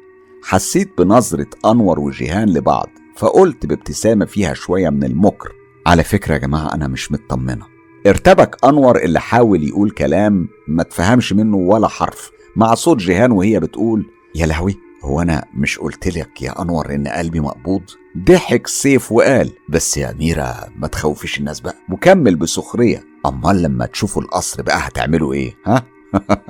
حسيت بنظرة أنور وجيهان لبعض فقلت بابتسامة فيها شوية من المكر. على فكرة يا جماعة أنا مش مطمنة. ارتبك أنور اللي حاول يقول كلام ما تفهمش منه ولا حرف مع صوت جيهان وهي بتقول يا لهوي! هو أنا مش قلت لك يا أنور إن قلبي مقبوض؟ ضحك سيف وقال. بس يا أميرة ما تخوفيش الناس بقى. وكمل بسخرية. أمال لما تشوفوا القصر بقى هتعملوا إيه ها؟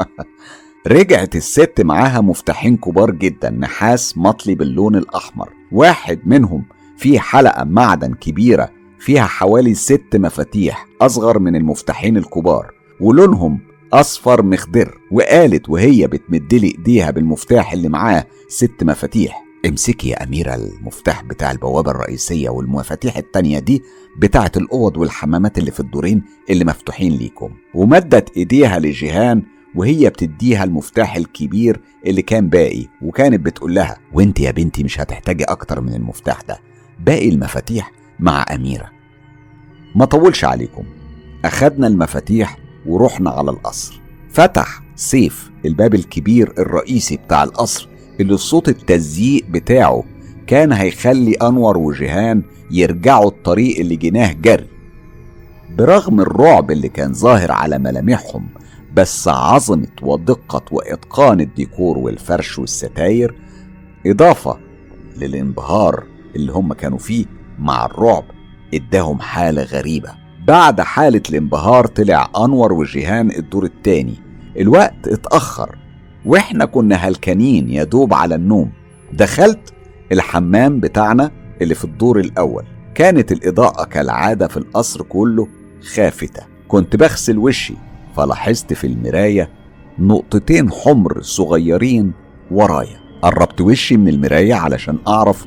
رجعت الست معاها مفتاحين كبار جدا نحاس مطلي باللون الأحمر. واحد منهم فيه حلقة معدن كبيرة فيها حوالي ست مفاتيح أصغر من المفتاحين الكبار. ولونهم أصفر مخضر وقالت وهي بتمدلي إيديها بالمفتاح اللي معاه ست مفاتيح. امسكي يا أميرة المفتاح بتاع البوابة الرئيسية والمفاتيح التانية دي بتاعة الأوض والحمامات اللي في الدورين اللي مفتوحين ليكم. ومدت إيديها لجيهان وهي بتديها المفتاح الكبير اللي كان باقي وكانت بتقول لها وأنت يا بنتي مش هتحتاجي أكتر من المفتاح ده باقي المفاتيح مع أميرة. ما طولش عليكم. أخدنا المفاتيح ورحنا على القصر. فتح سيف الباب الكبير الرئيسي بتاع القصر اللي صوت التزييق بتاعه كان هيخلي أنور وجيهان يرجعوا الطريق اللي جيناه جري. برغم الرعب اللي كان ظاهر على ملامحهم بس عظمة ودقة وإتقان الديكور والفرش والستاير إضافة للانبهار اللي هم كانوا فيه مع الرعب اداهم حالة غريبة. بعد حالة الانبهار طلع أنور وجيهان الدور التاني. الوقت اتأخر وإحنا كنا هلكانين يا دوب على النوم. دخلت الحمام بتاعنا اللي في الدور الأول. كانت الإضاءة كالعادة في القصر كله خافتة. كنت بغسل وشي فلاحظت في المراية نقطتين حمر صغيرين ورايا. قربت وشي من المراية علشان أعرف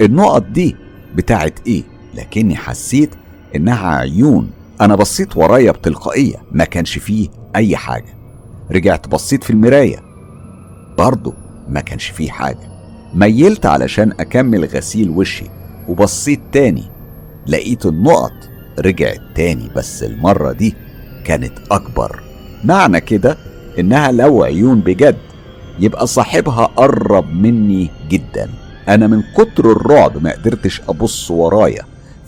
النقط دي بتاعت إيه لكني حسيت إنها عيون. أنا بصيت ورايا بتلقائية ما كانش فيه أي حاجة. رجعت بصيت في المراية. برضه ما كانش فيه حاجة. ميلت علشان أكمل غسيل وشي وبصيت تاني. لقيت النقط رجعت تاني بس المرة دي كانت أكبر. معنى كده إنها لو عيون بجد يبقى صاحبها قرب مني جدا. أنا من كتر الرعب ما قدرتش أبص ورايا.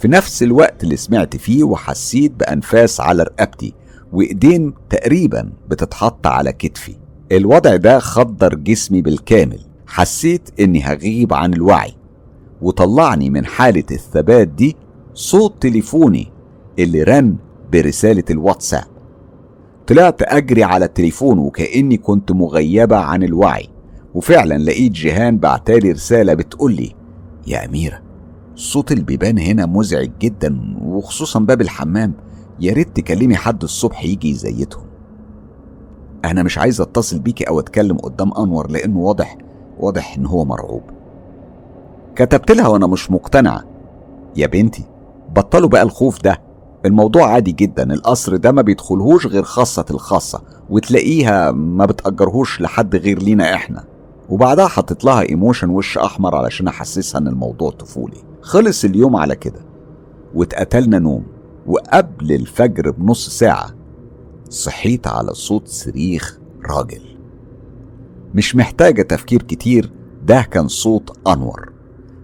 في نفس الوقت اللي سمعت فيه وحسيت بأنفاس على رقبتي وإيدين تقريبا بتتحط على كتفي. الوضع ده خدر جسمي بالكامل. حسيت إني هغيب عن الوعي. وطلعني من حالة الثبات دي صوت تليفوني اللي رن برسالة الواتساب. طلعت أجري على التليفون وكأني كنت مغيبة عن الوعي. وفعلا لقيت جيهان بعتالي رسالة بتقولي يا أميرة صوت البيبان هنا مزعج جدا وخصوصا باب الحمام. يا ريت تكلمي حد الصبح يجي يزيتهم. أنا مش عايز أتصل بيكي أو أتكلم قدام أنور لأنه واضح واضح إن هو مرعوب.
كتبت لها وأنا مش مقتنعة. يا بنتي بطلوا بقى الخوف ده. الموضوع عادي جدا القصر ده ما بيدخلهوش غير خاصة الخاصة وتلاقيها ما بتأجرهوش لحد غير لينا إحنا. وبعدها حطيت لها ايموشن وش أحمر علشان أحسسها إن الموضوع طفولي. خلص اليوم على كده. واتقتلنا نوم. وقبل الفجر بنص ساعة صحيت على صوت صريخ راجل. مش محتاجة تفكير كتير ده كان صوت أنور.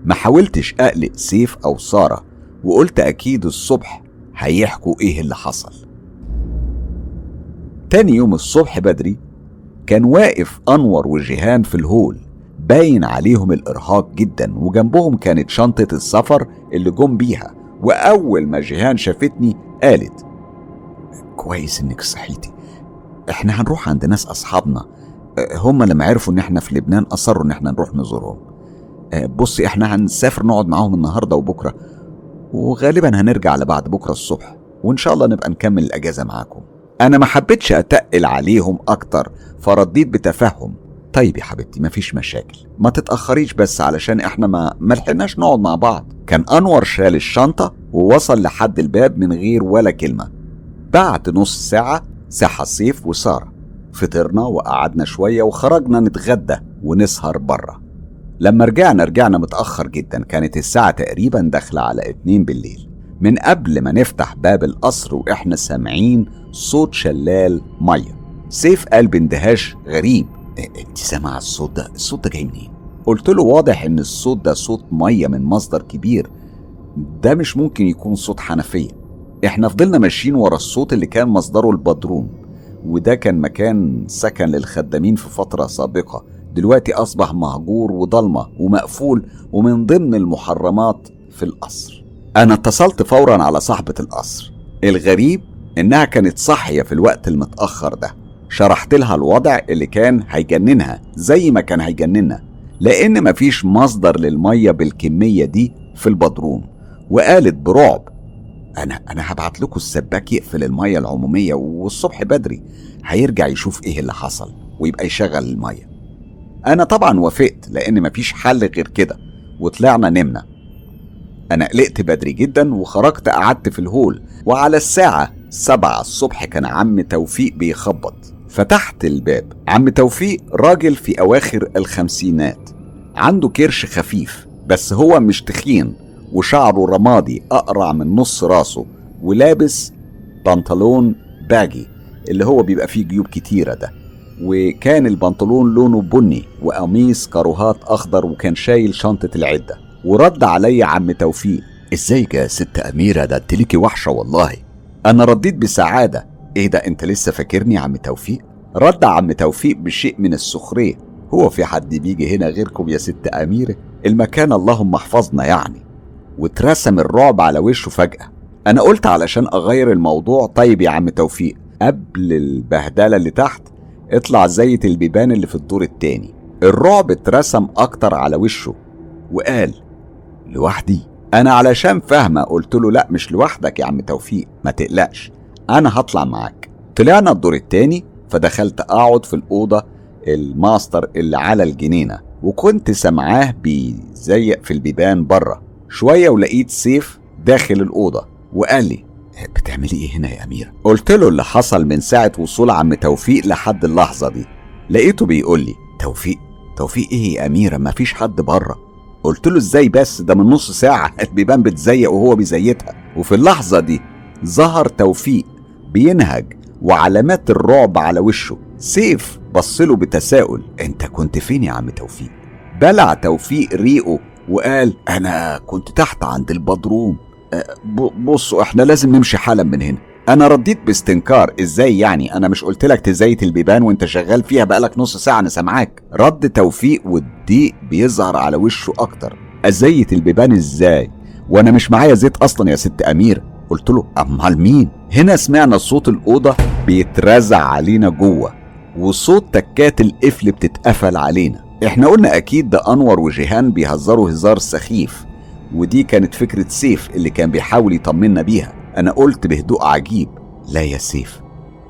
ما حاولتش أقلق سيف أو سارة وقلت أكيد الصبح هيحكوا إيه اللي حصل. تاني يوم الصبح بدري كان واقف أنور وجيهان في الهول. باين عليهم الإرهاق جدا وجنبهم كانت شنطة السفر اللي جم بيها وأول ما جيهان شافتني قالت كويس إنك صحيتي. إحنا هنروح عند ناس أصحابنا. هم لما عرفوا إن إحنا في لبنان أصروا إن إحنا نروح نزورهم. بصي إحنا هنسافر نقعد معاهم النهاردة وبكرة وغالبا هنرجع لبعد بكرة الصبح وإن شاء الله نبقى نكمل الأجازة معاكم. أنا ما حبيتش أتقل عليهم أكتر فرديت بتفهم. طيب يا حبيبتي مفيش مشاكل. ما تتأخريش بس علشان إحنا ما ملحقناش نقعد مع بعض. كان أنور شال الشنطة ووصل لحد الباب من غير ولا كلمة. بعد نص ساعة صحى سيف وسارة. فطرنا وقعدنا شوية وخرجنا نتغدى ونسهر بره لما رجعنا رجعنا متأخر جدا. كانت الساعة تقريبا داخلة على اتنين بالليل. من قبل ما نفتح باب القصر وإحنا سامعين صوت شلال مية. سيف قال باندهاش غريب. انت سامع الصوت ده؟ الصوت ده جاي منين؟ قلت له واضح إن الصوت ده صوت مية من مصدر كبير. ده مش ممكن يكون صوت حنفية. إحنا فضلنا ماشيين ورا الصوت اللي كان مصدره البدروم وده كان مكان سكن للخدامين في فترة سابقة. دلوقتي أصبح مهجور وضلمة ومقفول ومن ضمن المحرمات في القصر. أنا اتصلت فورا على صاحبة القصر. الغريب إنها كانت صاحية في الوقت المتأخر ده. شرحت لها الوضع اللي كان هيجننها زي ما كان هيجننا لأن مفيش مصدر للمية بالكمية دي في البدروم. وقالت برعب أنا أنا هبعت لكم السباك يقفل المية العمومية والصبح بدري هيرجع يشوف إيه اللي حصل ويبقى يشغل المية. أنا طبعا وافقت لأن مفيش حل غير كده وطلعنا نمنا. أنا قلقت بدري جدا وخرجت قعدت في الهول وعلى الساعة سبعة الصبح كان عم توفيق بيخبط. فتحت الباب. عم توفيق راجل في أواخر الخمسينات. عنده كرش خفيف بس هو مش تخين وشعره رمادي أقرع من نص راسه ولابس بنطلون باجي اللي هو بيبقى فيه جيوب كتيرة ده. وكان البنطلون لونه بني وقميص كاروهات أخضر وكان شايل شنطة العدة. ورد علي عم توفيق ازيك يا ست أميرة ده أنت ليكي وحشة والله. أنا رديت بسعادة إيه ده أنت لسه فاكرني عم توفيق؟ رد عم توفيق بشيء من السخرية. هو في حد بيجي هنا غيركم يا ست أميرة؟ المكان اللهم احفظنا يعني. واترسم الرعب على وشه فجأة. أنا قلت علشان أغير الموضوع. طيب يا عم توفيق قبل البهدلة اللي تحت اطلع زيت البيبان اللي في الدور التاني. الرعب اترسم أكتر على وشه وقال لوحدي. أنا علشان فاهمة قلت له لا مش لوحدك يا عم توفيق ما تقلقش. أنا هطلع معاك. طلعنا الدور التاني فدخلت أقعد في الأوضة الماستر اللي على الجنينة وكنت سامعاه بيزيق في البيبان بره. شوية ولقيت سيف داخل الأوضة وقال لي بتعملي إيه هنا يا اميره قلت له اللي حصل من ساعة وصول عم توفيق لحد اللحظة دي. لقيته بيقول لي توفيق توفيق إيه يا أميرة؟ مفيش حد بره. قلت له إزاي بس؟ ده من نص ساعة البيبان بتزيق وهو بيزيتها وفي اللحظة دي ظهر توفيق بينهج وعلامات الرعب على وشه. سيف بصله بتساؤل أنت كنت فين يا عم توفيق؟ بلع توفيق ريقه وقال أنا كنت تحت عند البدروم. بصوا إحنا لازم نمشي حالا من هنا. أنا رديت باستنكار إزاي يعني؟ أنا مش قلت لك تزيت البيبان وأنت شغال فيها بقالك نص ساعة أنا سامعاك. رد توفيق والضيق بيظهر على وشه أكتر. ازيت البيبان إزاي؟ وأنا مش معايا زيت أصلا يا ست أمير. قلت له أمال مين؟ هنا سمعنا صوت الأوضة بيترزع علينا جوه وصوت تكات القفل بتتقفل علينا. إحنا قلنا أكيد ده أنور وجيهان بيهزروا هزار سخيف ودي كانت فكرة سيف اللي كان بيحاول يطمنا بيها. أنا قلت بهدوء عجيب لا يا سيف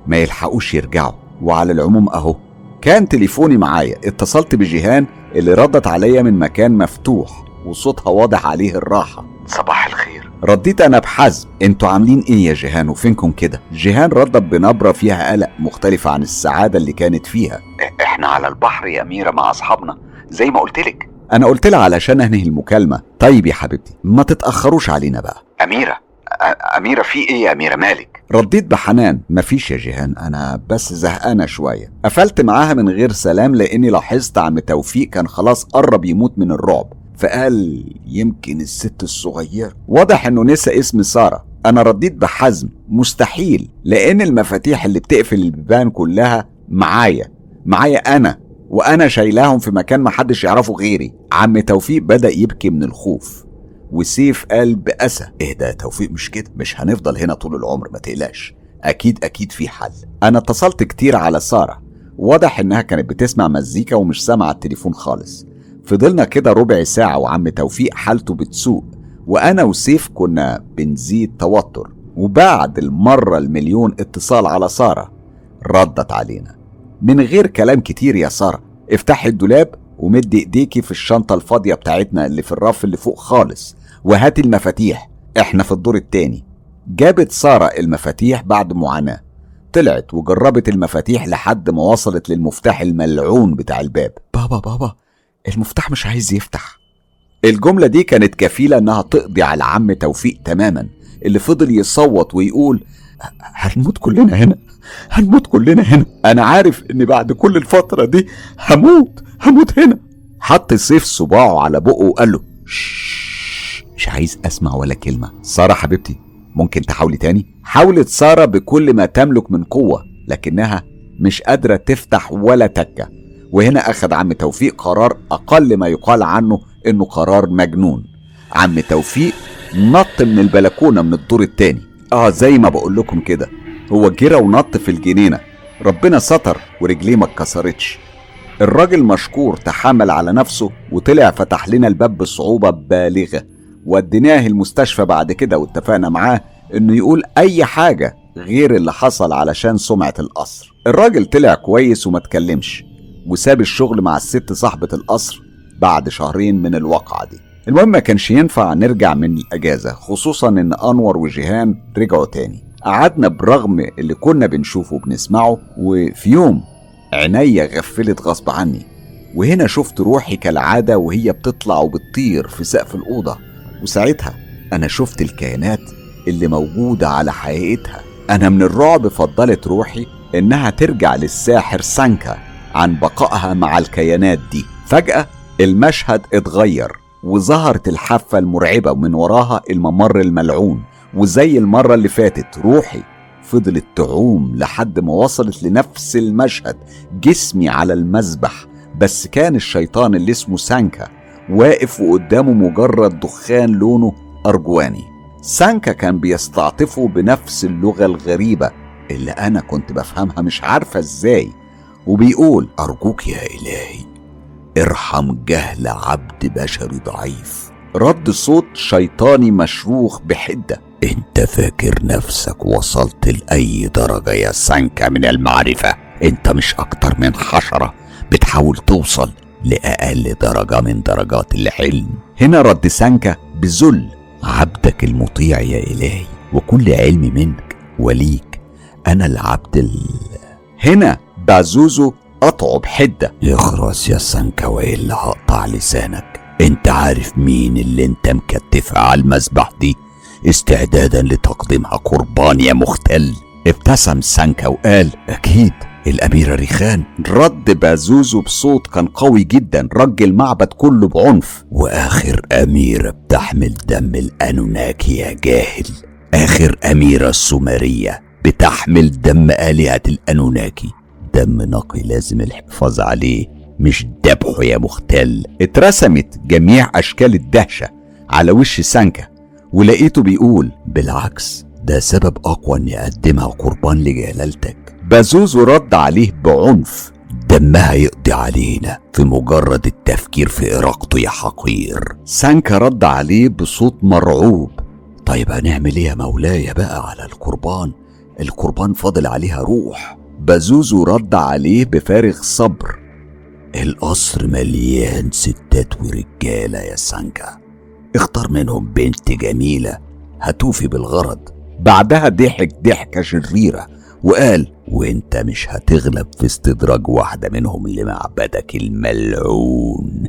ما يلحقوش يرجعوا وعلى العموم أهو. كان تليفوني معايا اتصلت بجيهان اللي ردت عليا من مكان مفتوح وصوتها واضح عليه الراحة.
صباح الخير.
رديت أنا بحزم. أنتوا عاملين إيه يا جيهان؟ وفينكم كده؟ جيهان ردت بنبرة فيها قلق مختلفة عن السعادة اللي كانت فيها.
إحنا على البحر يا أميرة مع أصحابنا. زي ما قلتلك
أنا قلت لها علشان أنهي المكالمة. طيب يا حبيبتي ما تتأخروش علينا بقى.
أميرة. أ- أميرة في إيه يا أميرة مالك؟
رديت بحنان. مفيش يا جيهان أنا بس زهقانة شوية. قفلت معاها من غير سلام لأني لاحظت عم توفيق كان خلاص قرب يموت من الرعب. فقال يمكن الست الصغيرة. واضح إنه نسى اسم سارة. أنا رديت بحزم. مستحيل. لأن المفاتيح اللي بتقفل البيبان كلها معايا. معايا أنا. وأنا شايلاهم في مكان محدش يعرفه غيري. عم توفيق بدأ يبكي من الخوف. وسيف قال بأسى. اهدى يا توفيق؟ مش كده؟ مش هنفضل هنا طول العمر ما تقلقش. أكيد أكيد في حل. أنا اتصلت كتير على سارة. واضح إنها كانت بتسمع مزيكا ومش سامعة التليفون خالص. فضلنا كده ربع ساعة وعم توفيق حالته بتسوء وأنا وسيف كنا بنزيد توتر وبعد المرة المليون اتصال على سارة ردت علينا. من غير كلام كتير يا سارة افتحي الدولاب ومد إيديكي في الشنطة الفاضية بتاعتنا اللي في الرف اللي فوق خالص وهاتي المفاتيح. إحنا في الدور التاني. جابت سارة المفاتيح بعد معاناة. طلعت وجربت المفاتيح لحد ما وصلت للمفتاح الملعون بتاع الباب. بابا بابا المفتاح مش عايز يفتح. الجملة دي كانت كفيلة إنها تقضي على عم توفيق تماما اللي فضل يصوت ويقول هنموت كلنا هنا هنموت كلنا هنا. أنا عارف إن بعد كل الفترة دي هموت هموت هنا. حط سيف صباعه على بقه وقال له "شش، مش عايز أسمع ولا كلمة. سارة حبيبتي ممكن تحاولي تاني؟ حاولت سارة بكل ما تملك من قوة لكنها مش قادرة تفتح ولا تكة. وهنا أخذ عم توفيق قرار أقل ما يقال عنه إنه قرار مجنون. عم توفيق نط من البلكونة من الدور التاني. آه زي ما بقول لكم كده. هو جرى ونط في الجنينة. ربنا ستر ورجليه ما اتكسرتش. الراجل مشكور تحمل على نفسه وطلع فتح لنا الباب بصعوبة بالغة. وديناه المستشفى بعد كده واتفقنا معاه إنه يقول أي حاجة غير اللي حصل علشان سمعة القصر. الراجل طلع كويس وما اتكلمش. وساب الشغل مع الست صاحبة القصر بعد شهرين من الواقعة دي. المهم ما كانش ينفع نرجع من الأجازة خصوصا إن أنور وجيهان رجعوا تاني. قعدنا برغم اللي كنا بنشوفه وبنسمعه وفي يوم عينيا غفلت غصب عني. وهنا شفت روحي كالعادة وهي بتطلع وبتطير في سقف الأوضة. وساعتها أنا شفت الكائنات اللي موجودة على حقيقتها. أنا من الرعب فضلت روحي إنها ترجع للساحر سانكا. عن بقائها مع الكيانات دي. فجأة المشهد اتغير وظهرت الحافة المرعبة ومن وراها الممر الملعون. وزي المرة اللي فاتت روحي فضلت تعوم لحد ما وصلت لنفس المشهد جسمي على المذبح. بس كان الشيطان اللي اسمه سانكا واقف وقدامه مجرد دخان لونه أرجواني. سانكا كان بيستعطفه بنفس اللغة الغريبة اللي أنا كنت بفهمها مش عارفة إزاي. وبيقول
أرجوك يا إلهي ارحم جهل عبد بشري ضعيف.
رد صوت شيطاني مشروخ بحدة.
إنت فاكر نفسك وصلت لأي درجة يا سانكا من المعرفة؟ إنت مش أكتر من حشرة بتحاول توصل لأقل درجة من درجات العلم.
هنا رد سانكا بذل
عبدك المطيع يا إلهي وكل علم منك وليك أنا العبد ال...
هنا بازوزو قطعه بحدة
يخرس يا سانكا وإلا هقطع لسانك. أنت عارف مين اللي أنت مكتفها على المذبح دي؟ استعدادا لتقديمها قربان يا مختل.
ابتسم سانكا وقال
أكيد. الأميرة ريخان.
رد بازوزو بصوت كان قوي جدا رج المعبد كله بعنف.
وآخر أميرة بتحمل دم الأنوناكي يا جاهل. آخر أميرة السومرية بتحمل دم آلهة الأنوناكي. دم نقي لازم الحفاظ عليه. مش ذبحه يا مختل.
اترسمت جميع أشكال الدهشة على وش سانكا ولقيته بيقول
بالعكس ده سبب أقوى إني أقدمها قربان لجلالتك.
بازوزو رد عليه بعنف
دمها يقضي علينا في مجرد التفكير في إراقته يا حقير.
سانكا رد عليه بصوت مرعوب
طيب هنعمل إيه يا مولاي بقى على القربان؟ القربان فاضل عليها روح.
بازوزو رد عليه بفارغ صبر.
القصر مليان ستات ورجالة يا سانكا. اختار منهم بنت جميلة هتوفي بالغرض. بعدها ضحك ضحكة شريرة وقال وانت مش هتغلب في استدراج واحدة منهم لمعبدك الملعون.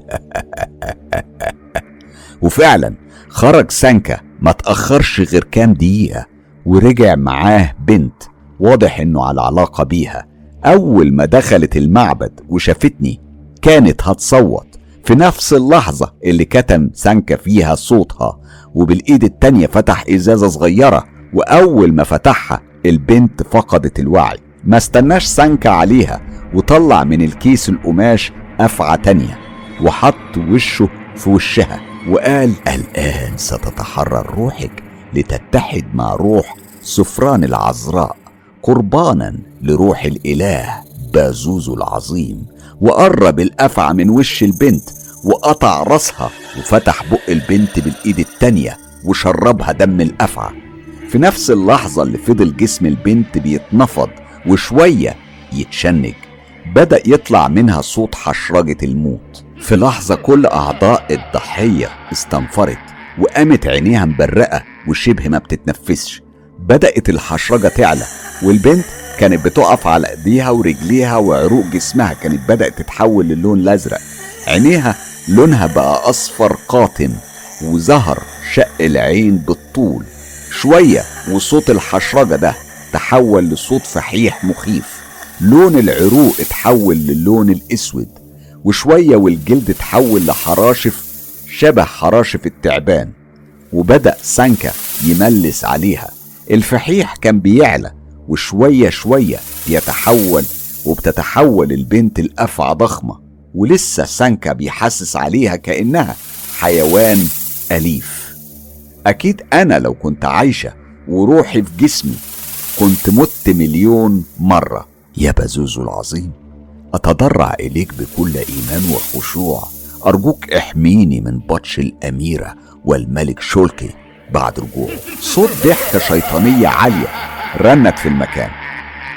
وفعلا خرج سانكا ما تأخرش غير كام دقيقة ورجع معاه بنت واضح إنه على علاقة بيها. أول ما دخلت المعبد وشافتني كانت هتصوت. في نفس اللحظة اللي كتم سانكا فيها صوتها وبالإيد التانية فتح إزازة صغيرة وأول ما فتحها البنت فقدت الوعي. ما استناش سانكا عليها وطلع من الكيس القماش أفعى تانية وحط وشه في وشها وقال الآن ستتحرر روحك لتتحد مع روح سفران العذراء. قربانا لروح الإله بازوزو العظيم وقرب الأفعى من وش البنت وقطع راسها وفتح بق البنت بالإيد التانية وشربها دم الأفعى في نفس اللحظة اللي فضل جسم البنت بيتنفض وشوية يتشنج بدأ يطلع منها صوت حشرجة الموت. في لحظة كل أعضاء الضحية استنفرت وقامت عينيها مبرقة وشبه ما بتتنفسش. بدأت الحشرجة تعلى والبنت كانت بتقف على ايديها ورجليها وعروق جسمها كانت بدأت تتحول للون الأزرق. عينيها لونها بقى أصفر قاتم وظهر شق العين بالطول. شوية وصوت الحشرجة ده تحول لصوت فحيح مخيف. لون العروق اتحول للون الأسود وشوية والجلد اتحول لحراشف شبه حراشف التعبان. وبدأ سانكا يملس عليها. الفحيح كان بيعلى وشوية شوية بيتحول وبتتحول البنت الأفعى ضخمة ولسه سانكا بيحسس عليها كأنها حيوان أليف. أكيد أنا لو كنت عايشة وروحي في جسمي كنت مت مليون مرة. يا بزوزو العظيم أتضرع إليك بكل إيمان وخشوع. أرجوك احميني من بطش الأميرة والملك شولكي بعد رجوعه. صوت ضحكة شيطانية عالية. رنت في المكان.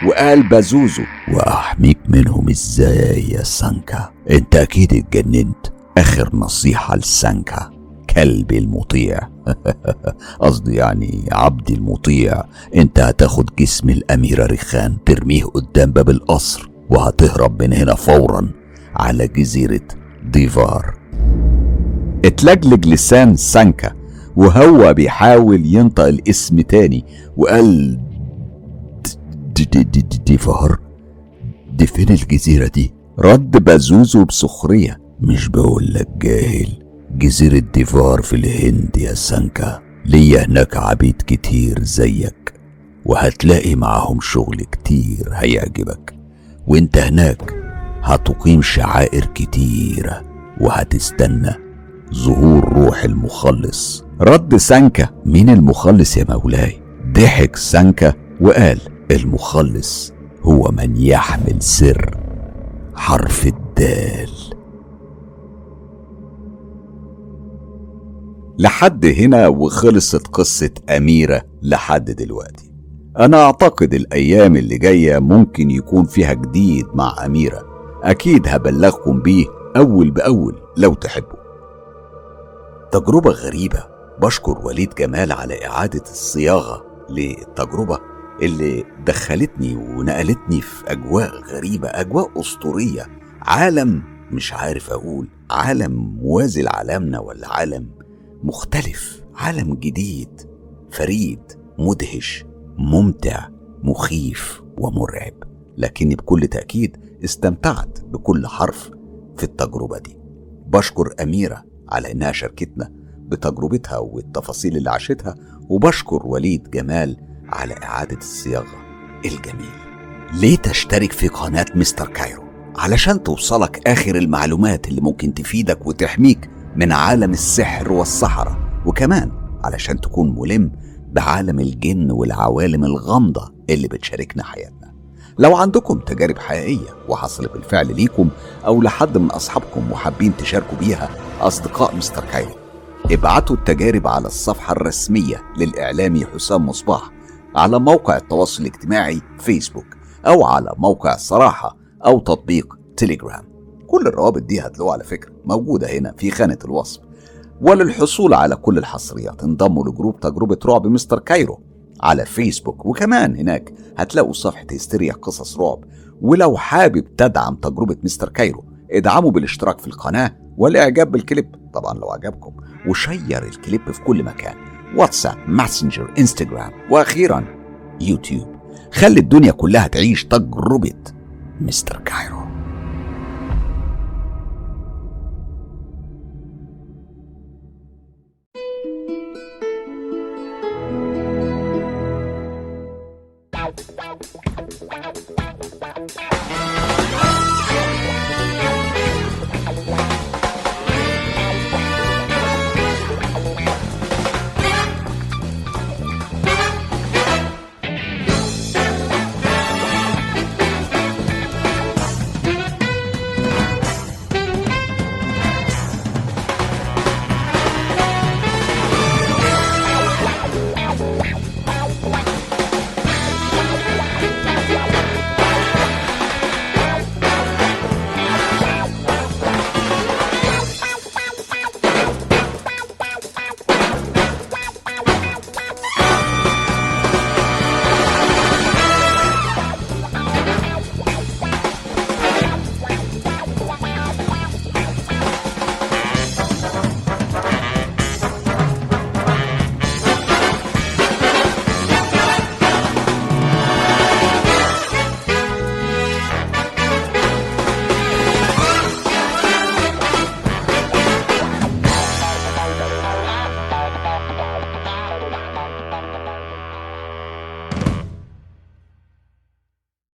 وقال بازوزو وأحميك منهم إزاي يا سانكا؟ أنت أكيد اتجننت. آخر نصيحة لسانكا كلبي المطيع. قصدي يعني عبدي المطيع. أنت هتاخد جسم الأميرة ريخان ترميه قدام باب القصر وهتهرب من هنا فورا على جزيرة ديفار. اتلجلج لسان سانكا وهو بيحاول ينطق الاسم تاني وقال ديفار دي فين الجزيرة دي رد بازوزو بسخرية. مش بقولك جاهل. جزيرة ديفار في الهند يا سانكا. ليا هناك عبيد كتير زيك. وهتلاقي معاهم شغل كتير هيعجبك. وانت هناك هتقيم شعائر كتيرة. وهتستنى ظهور روح المخلص. رد سانكا. مين المخلص يا مولاي؟ ضحك سانكا وقال المخلص هو من يحمل سر حرف الدال. لحد هنا وخلصت قصة أميرة لحد دلوقتي. أنا أعتقد الأيام اللي جاية ممكن يكون فيها جديد مع أميرة. أكيد هبلغكم بيه أول بأول لو تحبوا. تجربة غريبة. بشكر وليد جمال على إعادة الصياغة للتجربة اللي دخلتني ونقلتني في أجواء غريبة أجواء أسطورية. عالم مش عارف أقول عالم موازي لعالمنا ولا عالم مختلف. عالم جديد فريد مدهش ممتع مخيف ومرعب. لكني بكل تأكيد استمتعت بكل حرف في التجربة دي. بشكر أميرة على إنها شاركتنا بتجربتها والتفاصيل اللي عاشتها وبشكر وليد جمال على إعادة الصياغة. الجميل. ليه تشترك في قناة مستر كايرو؟ علشان توصلك آخر المعلومات اللي ممكن تفيدك وتحميك من عالم السحر والسحرة وكمان علشان تكون ملم بعالم الجن والعوالم الغامضة اللي بتشاركنا حياتنا. لو عندكم تجارب حقيقية وحصلت بالفعل ليكم أو لحد من أصحابكم وحابين تشاركوا بيها أصدقاء مستر كايرو ابعتوا التجارب على الصفحة الرسمية للإعلامي حسام مصباح على موقع التواصل الاجتماعي فيسبوك أو على موقع الصراحة أو تطبيق تليجرام
كل الروابط دي هتلاقوها على فكرة موجودة هنا في خانة الوصف. وللحصول على كل الحصريات انضموا ل group تجربة رعب Mr. Cairo على فيسبوك. وكمان هناك هتلاقوا صفحة هستيريا قصص رعب. ولو حابب تدعم تجربة Mr. Cairo ادعموا بالاشتراك في القناة والإعجاب بالكليب. طبعا لو عجبكم و share الكليب في كل مكان. WhatsApp Messenger Instagram وأخيرا يوتيوب. خلي الدنيا كلها تعيش تجربة مستر كايرو.